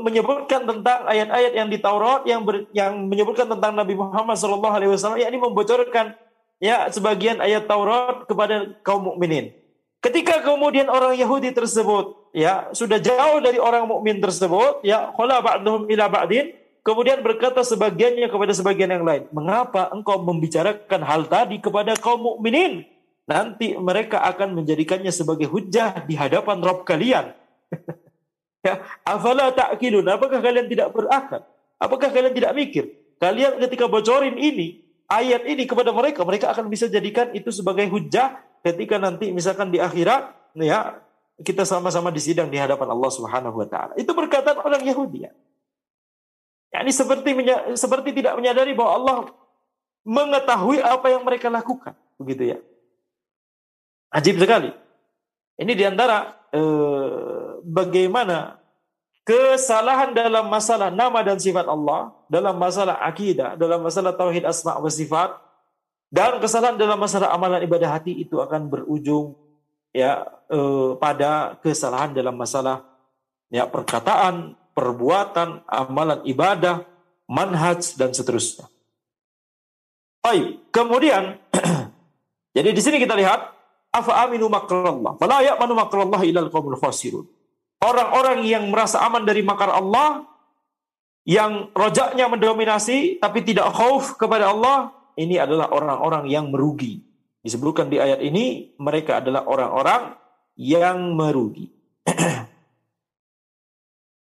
menyebutkan tentang ayat-ayat yang di Taurat yang ber, yang menyebutkan tentang Nabi Muhammad SAW, yakni membocorkan ya sebagian ayat Taurat kepada kaum mukminin. Ketika kemudian orang Yahudi tersebut ya sudah jauh dari orang mukmin tersebut, ya qala ba'dhum ila ba'din, kemudian berkata sebagiannya kepada sebagian yang lain, "Mengapa engkau membicarakan hal tadi kepada kaum mukminin?" nanti mereka akan menjadikannya sebagai hujah di hadapan Rob kalian. ya, afala ta'kilun? Apakah kalian tidak berakal? Apakah kalian tidak mikir? Kalian ketika bocorin ini, ayat ini kepada mereka, mereka akan bisa jadikan itu sebagai hujah ketika nanti misalkan di akhirat, ya kita sama-sama disidang di hadapan Allah Subhanahu wa taala. Itu perkataan orang Yahudi ya. Ini seperti seperti tidak menyadari bahwa Allah mengetahui apa yang mereka lakukan, begitu ya. Ajib sekali. Ini di antara eh, bagaimana kesalahan dalam masalah nama dan sifat Allah, dalam masalah akidah, dalam masalah tauhid asma wa sifat, dan kesalahan dalam masalah amalan ibadah hati itu akan berujung ya eh, pada kesalahan dalam masalah ya perkataan, perbuatan, amalan ibadah, manhaj dan seterusnya. Baik, kemudian jadi di sini kita lihat afa aminu makrallah fala ya'manu makrallah ilal qaumul khasirun orang-orang yang merasa aman dari makar Allah, yang rojaknya mendominasi tapi tidak khauf kepada Allah, ini adalah orang-orang yang merugi. Disebutkan di ayat ini, mereka adalah orang-orang yang merugi.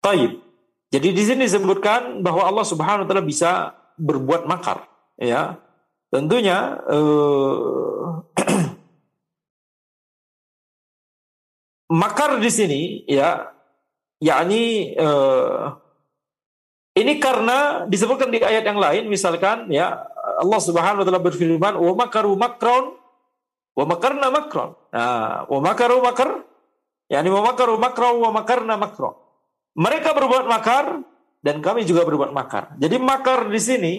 Taib. Jadi di sini disebutkan bahwa Allah Subhanahu wa taala bisa berbuat makar, ya. Tentunya uh, makar di sini ya yakni uh, ini karena disebutkan di ayat yang lain misalkan ya Allah Subhanahu wa taala berfirman wa makaru makron wa makarna makron. Nah, wa makaru makar yakni wa makaru makron wa makarna makron. Mereka berbuat makar dan kami juga berbuat makar. Jadi makar di sini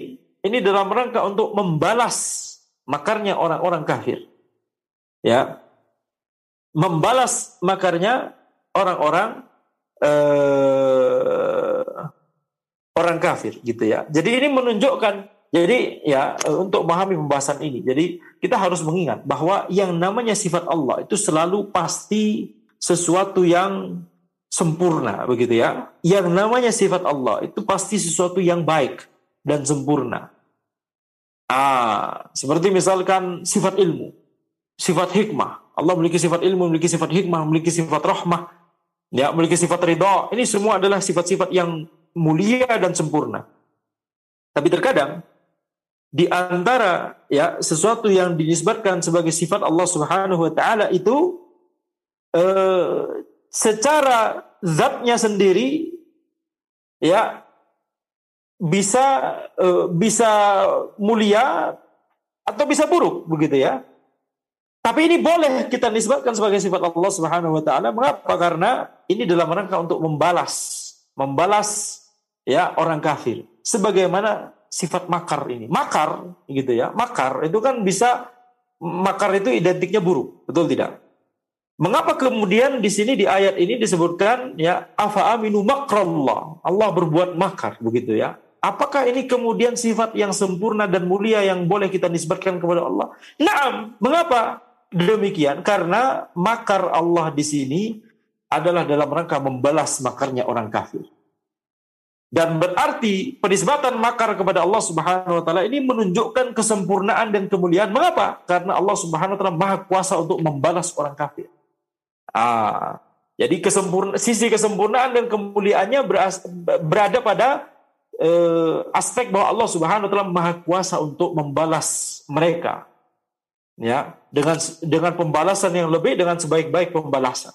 ini dalam rangka untuk membalas makarnya orang-orang kafir. Ya, membalas makarnya orang-orang uh, orang kafir gitu ya. Jadi ini menunjukkan jadi ya untuk memahami pembahasan ini. Jadi kita harus mengingat bahwa yang namanya sifat Allah itu selalu pasti sesuatu yang sempurna begitu ya. Yang namanya sifat Allah itu pasti sesuatu yang baik dan sempurna. Ah, seperti misalkan sifat ilmu, sifat hikmah, Allah memiliki sifat ilmu, memiliki sifat hikmah, memiliki sifat rahmah, ya, memiliki sifat ridha. Ini semua adalah sifat-sifat yang mulia dan sempurna. Tapi terkadang di antara ya sesuatu yang dinisbatkan sebagai sifat Allah Subhanahu wa taala itu eh, secara zatnya sendiri ya bisa eh, bisa mulia atau bisa buruk begitu ya. Tapi ini boleh kita nisbatkan sebagai sifat Allah Subhanahu wa taala. Mengapa? Karena ini dalam rangka untuk membalas, membalas ya orang kafir. Sebagaimana sifat makar ini. Makar gitu ya. Makar itu kan bisa makar itu identiknya buruk, betul tidak? Mengapa kemudian di sini di ayat ini disebutkan ya afa aminu makrallah. Allah berbuat makar begitu ya. Apakah ini kemudian sifat yang sempurna dan mulia yang boleh kita nisbatkan kepada Allah? Naam. Mengapa? Demikian karena makar Allah di sini adalah dalam rangka membalas makarnya orang kafir. Dan berarti penisbatan makar kepada Allah Subhanahu wa taala ini menunjukkan kesempurnaan dan kemuliaan. Mengapa? Karena Allah Subhanahu wa taala Maha kuasa untuk membalas orang kafir. Ah, jadi kesempurna, sisi kesempurnaan dan kemuliaannya berada pada eh, aspek bahwa Allah Subhanahu wa taala Maha kuasa untuk membalas mereka ya dengan dengan pembalasan yang lebih dengan sebaik-baik pembalasan.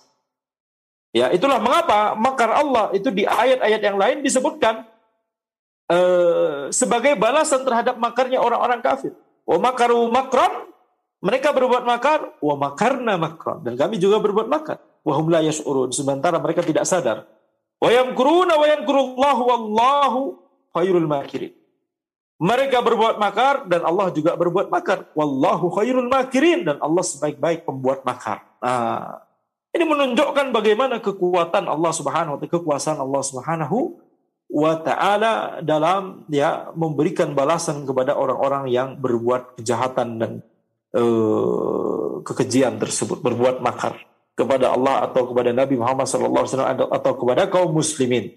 Ya, itulah mengapa makar Allah itu di ayat-ayat yang lain disebutkan uh, sebagai balasan terhadap makarnya orang-orang kafir. Wa makaru makran, mereka berbuat makar, wa makarna makran dan kami juga berbuat makar. Wa hum la yash'urun, sementara mereka tidak sadar. Wa yamkuruna wa yamkurullahu wallahu khairul makirin. Mereka berbuat makar dan Allah juga berbuat makar. Wallahu khairul makirin dan Allah sebaik-baik pembuat makar. Nah, ini menunjukkan bagaimana kekuatan Allah Subhanahu wa taala, kekuasaan Allah Subhanahu wa taala dalam ya memberikan balasan kepada orang-orang yang berbuat kejahatan dan uh, kekejian tersebut, berbuat makar kepada Allah atau kepada Nabi Muhammad SAW atau kepada kaum muslimin.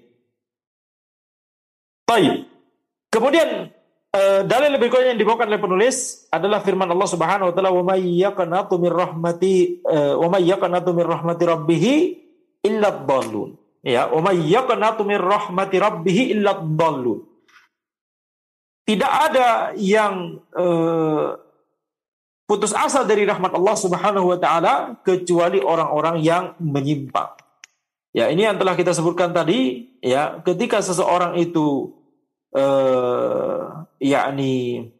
Baik. Kemudian Uh, dalil berikutnya yang dibawakan oleh penulis adalah firman Allah Subhanahu wa taala wa may yaqnatu min rahmati uh, wa may yaqnatu min rahmati rabbih illa dhallun. Ya, wa may yaqnatu min rahmati rabbih illa dhallun. Tidak ada yang uh, putus asa dari rahmat Allah Subhanahu wa taala kecuali orang-orang yang menyimpang. Ya, ini yang telah kita sebutkan tadi, ya, ketika seseorang itu uh, yakni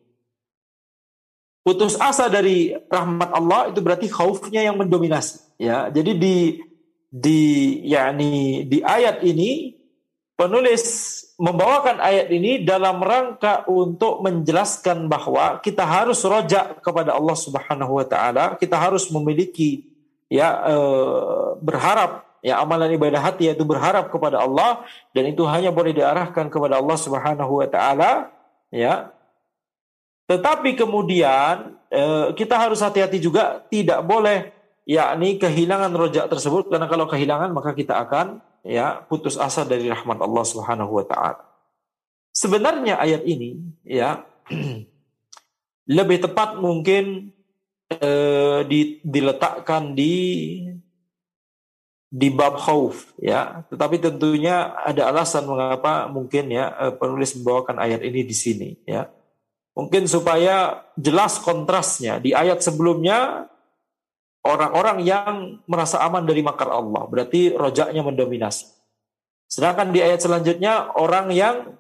putus asa dari rahmat Allah itu berarti khaufnya yang mendominasi ya jadi di di yakni di ayat ini penulis membawakan ayat ini dalam rangka untuk menjelaskan bahwa kita harus rojak kepada Allah Subhanahu wa taala. Kita harus memiliki ya eh, berharap ya amalan ibadah hati yaitu berharap kepada Allah dan itu hanya boleh diarahkan kepada Allah Subhanahu wa taala ya. Tetapi kemudian eh, kita harus hati-hati juga tidak boleh yakni kehilangan rojak tersebut karena kalau kehilangan maka kita akan ya putus asa dari rahmat Allah Subhanahu wa taala. Sebenarnya ayat ini ya lebih tepat mungkin eh, diletakkan di di bab khauf ya tetapi tentunya ada alasan mengapa mungkin ya eh, penulis membawakan ayat ini di sini ya Mungkin supaya jelas kontrasnya. Di ayat sebelumnya, orang-orang yang merasa aman dari makar Allah. Berarti rojaknya mendominasi. Sedangkan di ayat selanjutnya, orang yang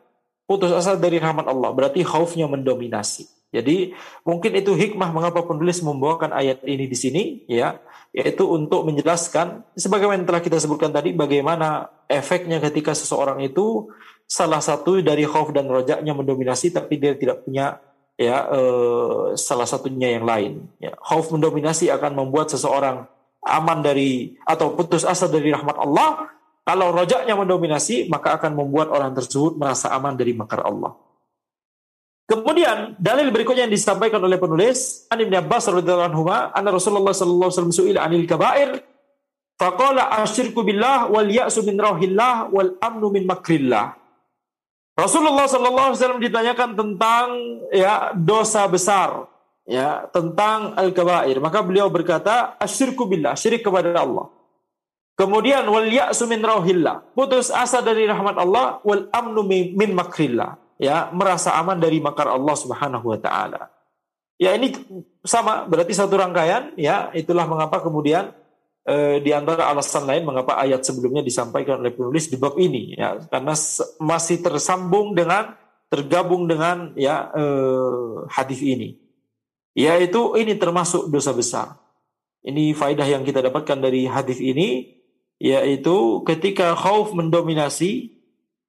putus asa dari rahmat Allah. Berarti khaufnya mendominasi. Jadi mungkin itu hikmah mengapa penulis membawakan ayat ini di sini, ya, yaitu untuk menjelaskan, sebagaimana telah kita sebutkan tadi, bagaimana efeknya ketika seseorang itu salah satu dari khauf dan rojaknya mendominasi tapi dia tidak punya ya eh, salah satunya yang lain ya. Khauf mendominasi akan membuat seseorang aman dari atau putus asa dari rahmat Allah. Kalau rojaknya mendominasi maka akan membuat orang tersebut merasa aman dari makar Allah. Kemudian dalil berikutnya yang disampaikan oleh penulis An Ibn Abbas radhiyallahu anhu anna Rasulullah sallallahu alaihi wasallam anil kabair faqala asyirku billah wal ya'su min rauhillah wal amnu min makrillah Rasulullah SAW ditanyakan tentang ya dosa besar, ya tentang al-kabair. Maka beliau berkata, asyirku billah, syirik kepada Allah. Kemudian wal ya'su min rauhillah, putus asa dari rahmat Allah, wal amnu min makrillah, ya merasa aman dari makar Allah Subhanahu wa taala. Ya ini sama, berarti satu rangkaian, ya itulah mengapa kemudian di antara alasan lain mengapa ayat sebelumnya disampaikan oleh penulis di bab ini ya. Karena masih tersambung dengan tergabung dengan ya eh, hadis ini. Yaitu ini termasuk dosa besar. Ini faidah yang kita dapatkan dari hadis ini yaitu ketika khauf mendominasi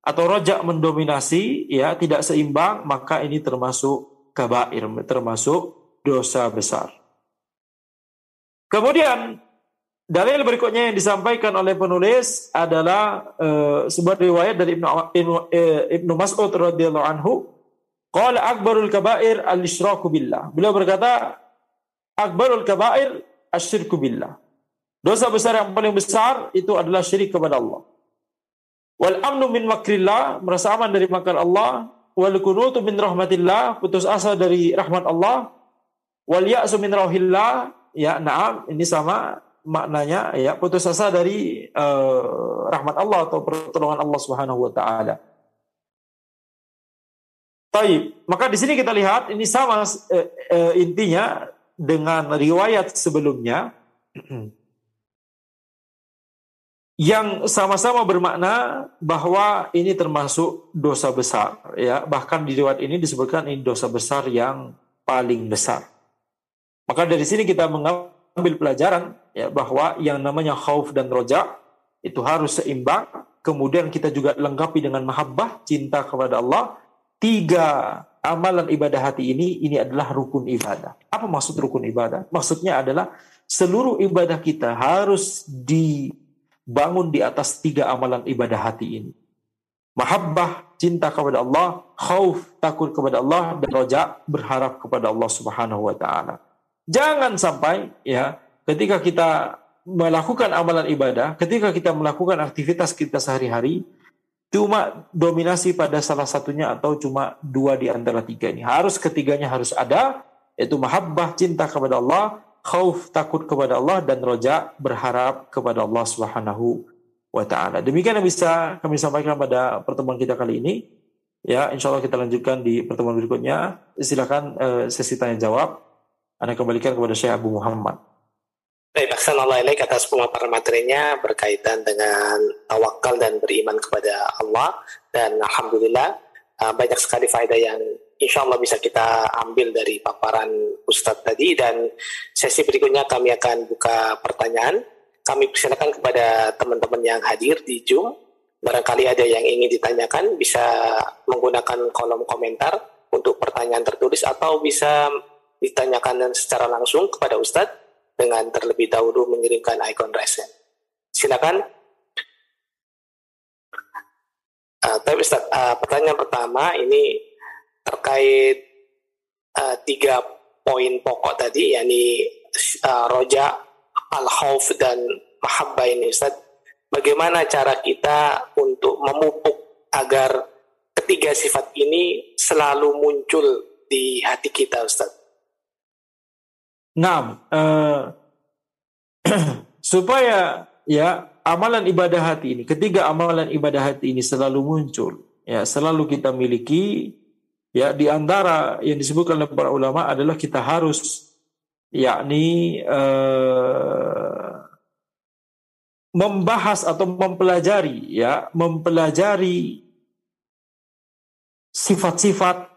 atau rojak mendominasi ya tidak seimbang maka ini termasuk kabair termasuk dosa besar. Kemudian Dalil berikutnya yang disampaikan oleh penulis adalah uh, sebuah riwayat dari Ibnu Ibnu, uh, Ibnu Mas'ud radhiyallahu anhu, qala akbarul kaba'ir al-isyraku billah. Beliau berkata, akbarul kaba'ir asyirku billah. Dosa besar yang paling besar itu adalah syirik kepada Allah. Wal amnu min makrillah, merasa aman dari makar Allah, wal kunutu min rahmatillah, putus asa dari rahmat Allah, wal ya'su min rauhillah, ya na'am, ini sama maknanya ya putus asa dari uh, rahmat Allah atau pertolongan Allah Subhanahu wa taala. Baik, maka di sini kita lihat ini sama uh, uh, intinya dengan riwayat sebelumnya. Yang sama-sama bermakna bahwa ini termasuk dosa besar ya. Bahkan di riwayat ini disebutkan ini dosa besar yang paling besar. Maka dari sini kita mengambil pelajaran ya bahwa yang namanya khauf dan roja itu harus seimbang. Kemudian kita juga lengkapi dengan mahabbah, cinta kepada Allah. Tiga amalan ibadah hati ini, ini adalah rukun ibadah. Apa maksud rukun ibadah? Maksudnya adalah seluruh ibadah kita harus dibangun di atas tiga amalan ibadah hati ini. Mahabbah, cinta kepada Allah, khauf, takut kepada Allah, dan roja, berharap kepada Allah subhanahu wa ta'ala. Jangan sampai ya ketika kita melakukan amalan ibadah, ketika kita melakukan aktivitas kita sehari-hari, cuma dominasi pada salah satunya atau cuma dua di antara tiga ini. Harus ketiganya harus ada, yaitu mahabbah, cinta kepada Allah, khauf, takut kepada Allah, dan roja, berharap kepada Allah Subhanahu wa ta'ala. Demikian yang bisa kami sampaikan pada pertemuan kita kali ini. Ya, insya Allah kita lanjutkan di pertemuan berikutnya. Silakan uh, sesi tanya jawab. Anda kembalikan kepada Syekh Abu Muhammad. Baik, Allah ilaik atas pemaparan materinya berkaitan dengan tawakal dan beriman kepada Allah dan Alhamdulillah uh, banyak sekali faedah yang insya Allah bisa kita ambil dari paparan Ustadz tadi dan sesi berikutnya kami akan buka pertanyaan. Kami persilakan kepada teman-teman yang hadir di Zoom. Barangkali ada yang ingin ditanyakan bisa menggunakan kolom komentar untuk pertanyaan tertulis atau bisa ditanyakan secara langsung kepada Ustadz dengan terlebih dahulu mengirimkan ikon resen. Silakan. Uh, tapi Ustaz, uh, pertanyaan pertama ini terkait uh, tiga poin pokok tadi, yakni uh, roja, al-khawf, dan mahabbah ini Ustaz. Bagaimana cara kita untuk memupuk agar ketiga sifat ini selalu muncul di hati kita Ustaz? Nah, uh, supaya ya amalan ibadah hati ini, ketiga amalan ibadah hati ini selalu muncul, ya selalu kita miliki, ya di antara yang disebutkan oleh para ulama adalah kita harus yakni uh, membahas atau mempelajari ya mempelajari sifat-sifat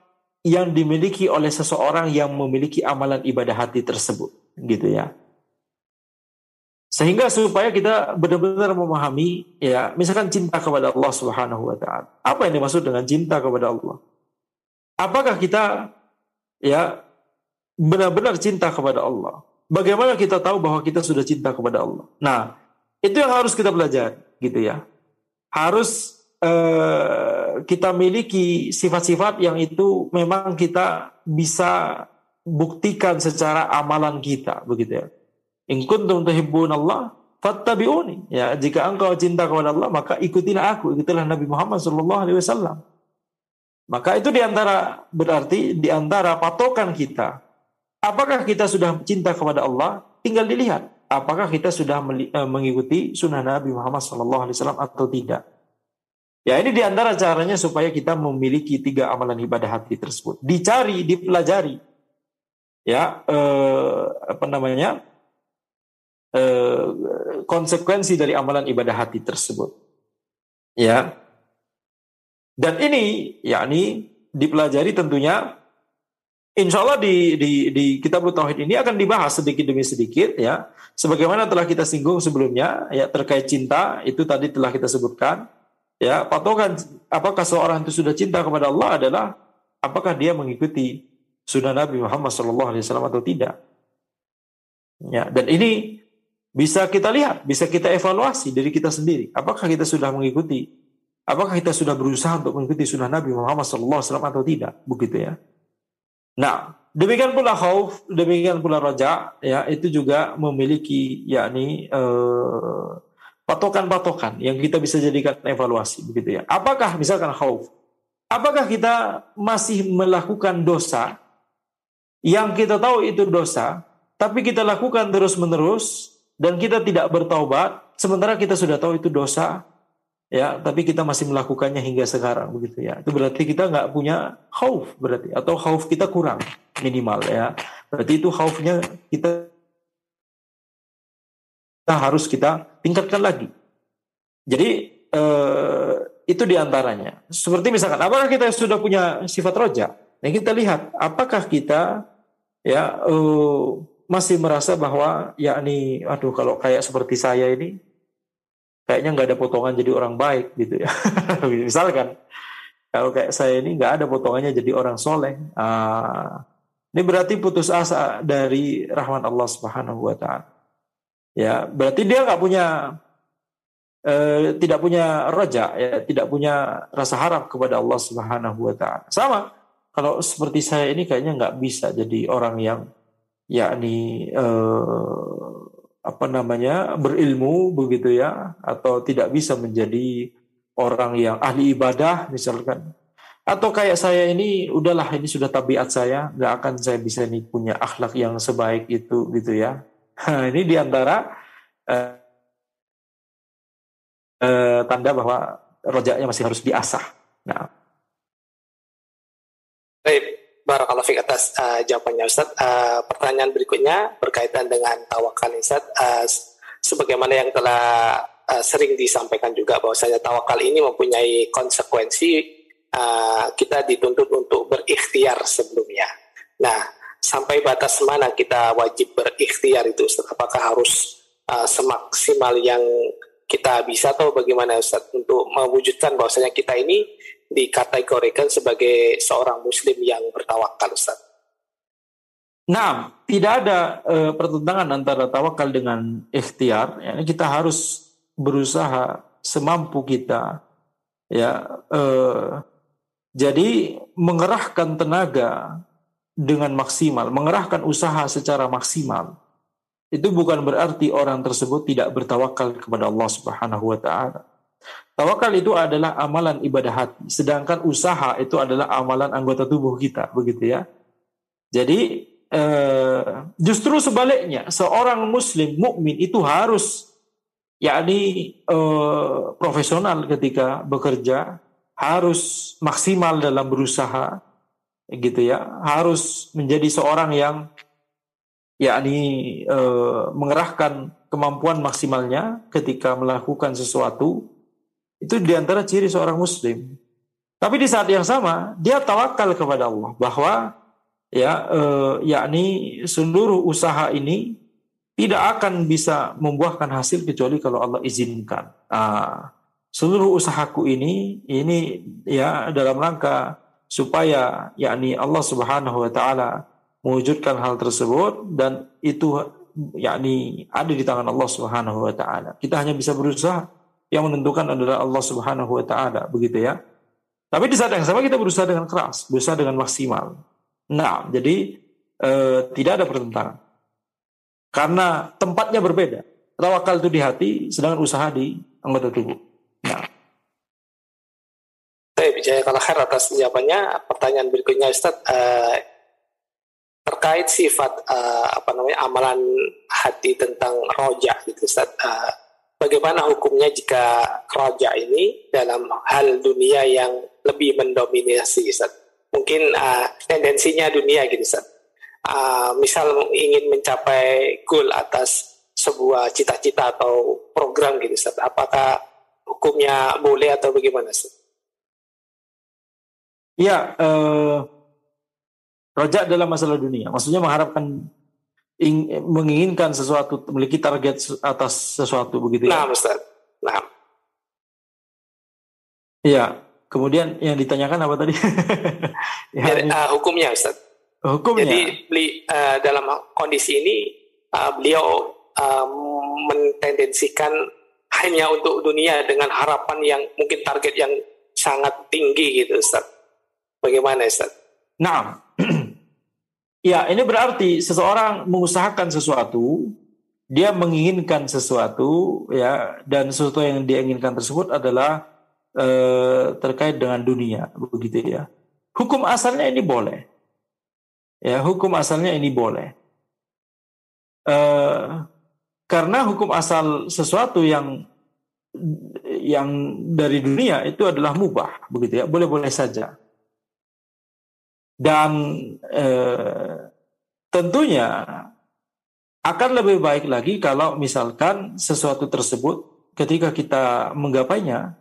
yang dimiliki oleh seseorang yang memiliki amalan ibadah hati tersebut gitu ya sehingga supaya kita benar-benar memahami ya, misalkan cinta kepada Allah Subhanahu wa taala. Apa yang dimaksud dengan cinta kepada Allah? Apakah kita ya benar-benar cinta kepada Allah? Bagaimana kita tahu bahwa kita sudah cinta kepada Allah? Nah, itu yang harus kita pelajari gitu ya. Harus eh, kita miliki sifat-sifat yang itu memang kita bisa buktikan secara amalan kita begitu ya. In kuntum Allah, fattabi'uni. Ya, jika engkau cinta kepada Allah, maka ikutilah aku, ikutilah Nabi Muhammad sallallahu alaihi wasallam. Maka itu di antara berarti di antara patokan kita. Apakah kita sudah cinta kepada Allah? Tinggal dilihat. Apakah kita sudah eh, mengikuti sunnah Nabi Muhammad sallallahu alaihi wasallam atau tidak? Ya ini di antara caranya supaya kita memiliki tiga amalan ibadah hati tersebut. Dicari, dipelajari. Ya, eh, apa namanya? Eh, konsekuensi dari amalan ibadah hati tersebut. Ya. Dan ini yakni dipelajari tentunya Insya Allah di, di, di kitab Tauhid ini akan dibahas sedikit demi sedikit ya. Sebagaimana telah kita singgung sebelumnya ya terkait cinta itu tadi telah kita sebutkan ya patokan apakah seorang itu sudah cinta kepada Allah adalah apakah dia mengikuti sunnah Nabi Muhammad SAW atau tidak. Ya, dan ini bisa kita lihat, bisa kita evaluasi dari kita sendiri. Apakah kita sudah mengikuti? Apakah kita sudah berusaha untuk mengikuti sunnah Nabi Muhammad SAW atau tidak? Begitu ya. Nah, demikian pula khauf, demikian pula raja, ya itu juga memiliki yakni eh, patokan-patokan yang kita bisa jadikan evaluasi begitu ya. Apakah misalkan khauf, apakah kita masih melakukan dosa yang kita tahu itu dosa, tapi kita lakukan terus-menerus dan kita tidak bertaubat, sementara kita sudah tahu itu dosa, ya, tapi kita masih melakukannya hingga sekarang begitu ya. Itu berarti kita nggak punya khauf berarti atau khauf kita kurang minimal ya. Berarti itu khaufnya kita kita harus kita tingkatkan lagi. Jadi eh, itu di antaranya. Seperti misalkan, apakah kita sudah punya sifat roja? Nah kita lihat, apakah kita ya eh, masih merasa bahwa yakni aduh kalau kayak seperti saya ini kayaknya nggak ada potongan jadi orang baik gitu ya misalkan kalau kayak saya ini nggak ada potongannya jadi orang soleh ah, ini berarti putus asa dari rahmat Allah Subhanahu Wa Taala ya berarti dia nggak punya eh, tidak punya roja ya tidak punya rasa harap kepada Allah Subhanahu Wa Taala. Sama kalau seperti saya ini kayaknya nggak bisa jadi orang yang yakni eh, apa namanya berilmu begitu ya atau tidak bisa menjadi orang yang ahli ibadah misalkan. Atau kayak saya ini udahlah ini sudah tabiat saya nggak akan saya bisa nih punya akhlak yang sebaik itu gitu ya nah, ini di antara eh, eh, tanda bahwa rojaknya masih harus diasah nah baik Barakallahu fiqh atas uh, jawabannya Ustaz. Uh, pertanyaan berikutnya berkaitan dengan tawakal Ustaz. Uh, sebagaimana yang telah uh, sering disampaikan juga bahwasanya tawakal ini mempunyai konsekuensi uh, kita dituntut untuk berikhtiar sebelumnya. Nah, sampai batas mana kita wajib berikhtiar itu Ustaz? Apakah harus uh, semaksimal yang kita bisa atau bagaimana Ustaz untuk mewujudkan bahwasanya kita ini dikategorikan sebagai seorang muslim yang bertawakal Ustaz? Nah, tidak ada uh, pertentangan antara tawakal dengan ikhtiar. Ya, kita harus berusaha semampu kita. Ya, uh, jadi mengerahkan tenaga dengan maksimal, mengerahkan usaha secara maksimal. Itu bukan berarti orang tersebut tidak bertawakal kepada Allah Subhanahu wa taala. Tawakal itu adalah amalan ibadah hati, sedangkan usaha itu adalah amalan anggota tubuh kita, begitu ya. Jadi eh, justru sebaliknya seorang muslim mukmin itu harus yakni eh, profesional ketika bekerja harus maksimal dalam berusaha gitu ya harus menjadi seorang yang yakni eh, mengerahkan kemampuan maksimalnya ketika melakukan sesuatu itu di antara ciri seorang muslim tapi di saat yang sama dia tawakal kepada Allah bahwa ya eh, yakni seluruh usaha ini tidak akan bisa membuahkan hasil kecuali kalau Allah izinkan. Ah, seluruh usahaku ini ini ya dalam rangka supaya yakni Allah Subhanahu wa taala mewujudkan hal tersebut dan itu yakni ada di tangan Allah Subhanahu wa taala. Kita hanya bisa berusaha yang menentukan adalah Allah Subhanahu wa taala, begitu ya. Tapi di saat yang sama kita berusaha dengan keras, berusaha dengan maksimal. Nah, jadi eh, tidak ada pertentangan. Karena tempatnya berbeda. Tawakal itu di hati, sedangkan usaha di anggota tubuh. Nah. Jaya khair atas jawabannya. Pertanyaan berikutnya Ustaz, eh, terkait sifat eh, apa namanya amalan hati tentang roja gitu Ustaz. Eh, bagaimana hukumnya jika roja ini dalam hal dunia yang lebih mendominasi Ustaz? mungkin uh, tendensinya dunia gitu Ustaz. Uh, misal ingin mencapai goal atas sebuah cita-cita atau program gitu Ustaz. Apakah hukumnya boleh atau bagaimana Ustaz? Iya, uh, rojak dalam masalah dunia. Maksudnya mengharapkan ing, menginginkan sesuatu, memiliki target atas sesuatu begitu ya. Nah, Ustaz. Nah. Iya, Kemudian yang ditanyakan apa tadi? ya, uh, hukumnya Ustaz. Hukumnya. Jadi beli, uh, dalam kondisi ini uh, beliau uh, mentendensikan hanya untuk dunia dengan harapan yang mungkin target yang sangat tinggi gitu Ustaz. Bagaimana Ustaz? Nah, ya ini berarti seseorang mengusahakan sesuatu, dia menginginkan sesuatu ya dan sesuatu yang dia inginkan tersebut adalah eh, terkait dengan dunia begitu ya. Hukum asalnya ini boleh. Ya, hukum asalnya ini boleh. Eh, karena hukum asal sesuatu yang yang dari dunia itu adalah mubah begitu ya, boleh-boleh saja. Dan eh, tentunya akan lebih baik lagi kalau misalkan sesuatu tersebut ketika kita menggapainya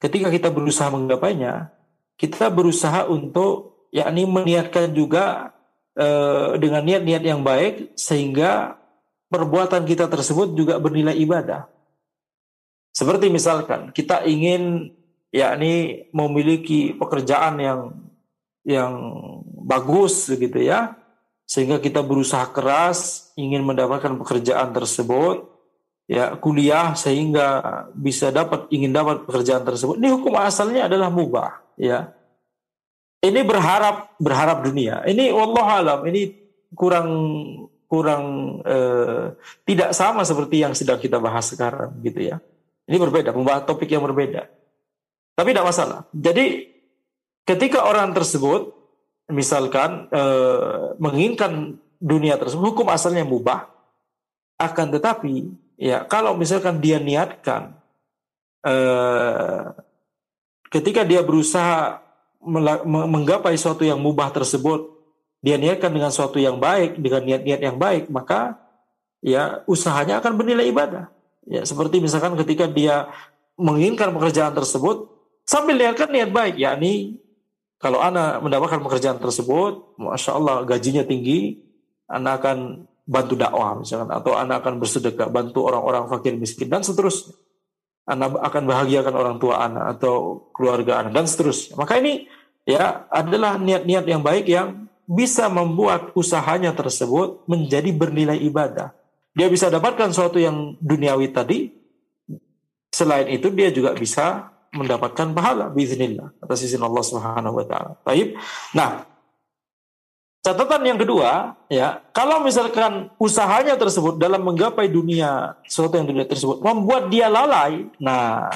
ketika kita berusaha menggapainya, kita berusaha untuk yakni meniatkan juga eh, dengan niat-niat yang baik sehingga perbuatan kita tersebut juga bernilai ibadah. Seperti misalkan kita ingin yakni memiliki pekerjaan yang yang bagus begitu ya sehingga kita berusaha keras ingin mendapatkan pekerjaan tersebut ya kuliah sehingga bisa dapat ingin dapat pekerjaan tersebut. Ini hukum asalnya adalah mubah, ya. Ini berharap berharap dunia. Ini Allah alam ini kurang kurang eh, tidak sama seperti yang sedang kita bahas sekarang gitu ya. Ini berbeda, membahas topik yang berbeda. Tapi tidak masalah. Jadi ketika orang tersebut misalkan eh, menginginkan dunia tersebut, hukum asalnya mubah, akan tetapi Ya, kalau misalkan dia niatkan eh, ketika dia berusaha menggapai sesuatu yang mubah tersebut, dia niatkan dengan sesuatu yang baik, dengan niat-niat yang baik, maka ya usahanya akan bernilai ibadah. Ya, seperti misalkan ketika dia menginginkan pekerjaan tersebut, sambil niatkan niat baik, yakni kalau anak mendapatkan pekerjaan tersebut, masya Allah gajinya tinggi, anak akan bantu dakwah misalkan, atau anak akan bersedekah, bantu orang-orang fakir miskin dan seterusnya. Anak akan bahagiakan orang tua anak atau keluarga anak dan seterusnya. Maka ini ya adalah niat-niat yang baik yang bisa membuat usahanya tersebut menjadi bernilai ibadah. Dia bisa dapatkan sesuatu yang duniawi tadi. Selain itu dia juga bisa mendapatkan pahala biiznillah atas izin Allah Subhanahu wa taala. Baik. Nah, catatan yang kedua ya, kalau misalkan usahanya tersebut dalam menggapai dunia sesuatu yang dunia tersebut membuat dia lalai, nah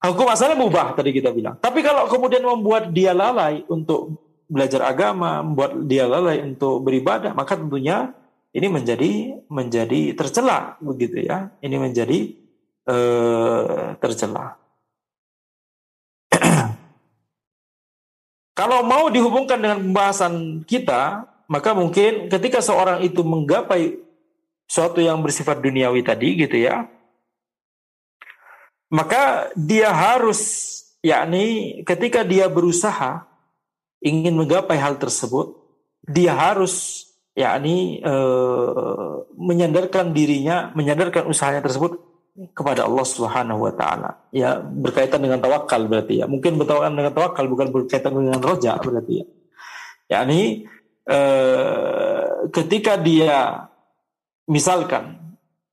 hukum asalnya mubah tadi kita bilang. Tapi kalau kemudian membuat dia lalai untuk belajar agama, membuat dia lalai untuk beribadah, maka tentunya ini menjadi menjadi tercela begitu ya. Ini menjadi uh, tercela. Kalau mau dihubungkan dengan pembahasan kita, maka mungkin ketika seorang itu menggapai sesuatu yang bersifat duniawi tadi gitu ya, maka dia harus yakni ketika dia berusaha ingin menggapai hal tersebut, dia harus yakni e, menyandarkan dirinya, menyandarkan usahanya tersebut kepada Allah Subhanahu wa taala. Ya, berkaitan dengan tawakal berarti ya. Mungkin bertawakal dengan tawakal bukan berkaitan dengan roja berarti ya. Yakni e, ketika dia misalkan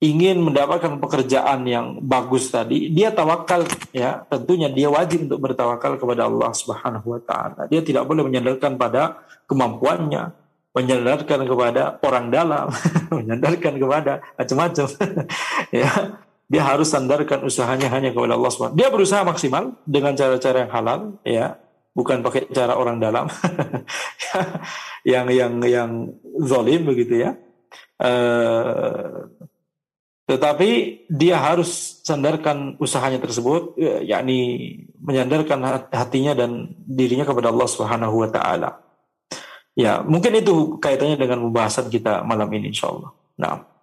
ingin mendapatkan pekerjaan yang bagus tadi, dia tawakal ya, tentunya dia wajib untuk bertawakal kepada Allah Subhanahu wa taala. Dia tidak boleh menyandarkan pada kemampuannya, menyandarkan kepada orang dalam, menyandarkan kepada macam-macam. ya, dia harus sandarkan usahanya hanya kepada Allah Subhanahu. Dia berusaha maksimal dengan cara-cara yang halal, ya, bukan pakai cara orang dalam, yang yang yang zalim begitu ya. Uh, tetapi dia harus sandarkan usahanya tersebut, ya, yakni menyandarkan hatinya dan dirinya kepada Allah Subhanahu wa taala. Ya, mungkin itu kaitannya dengan pembahasan kita malam ini insyaallah. Nah.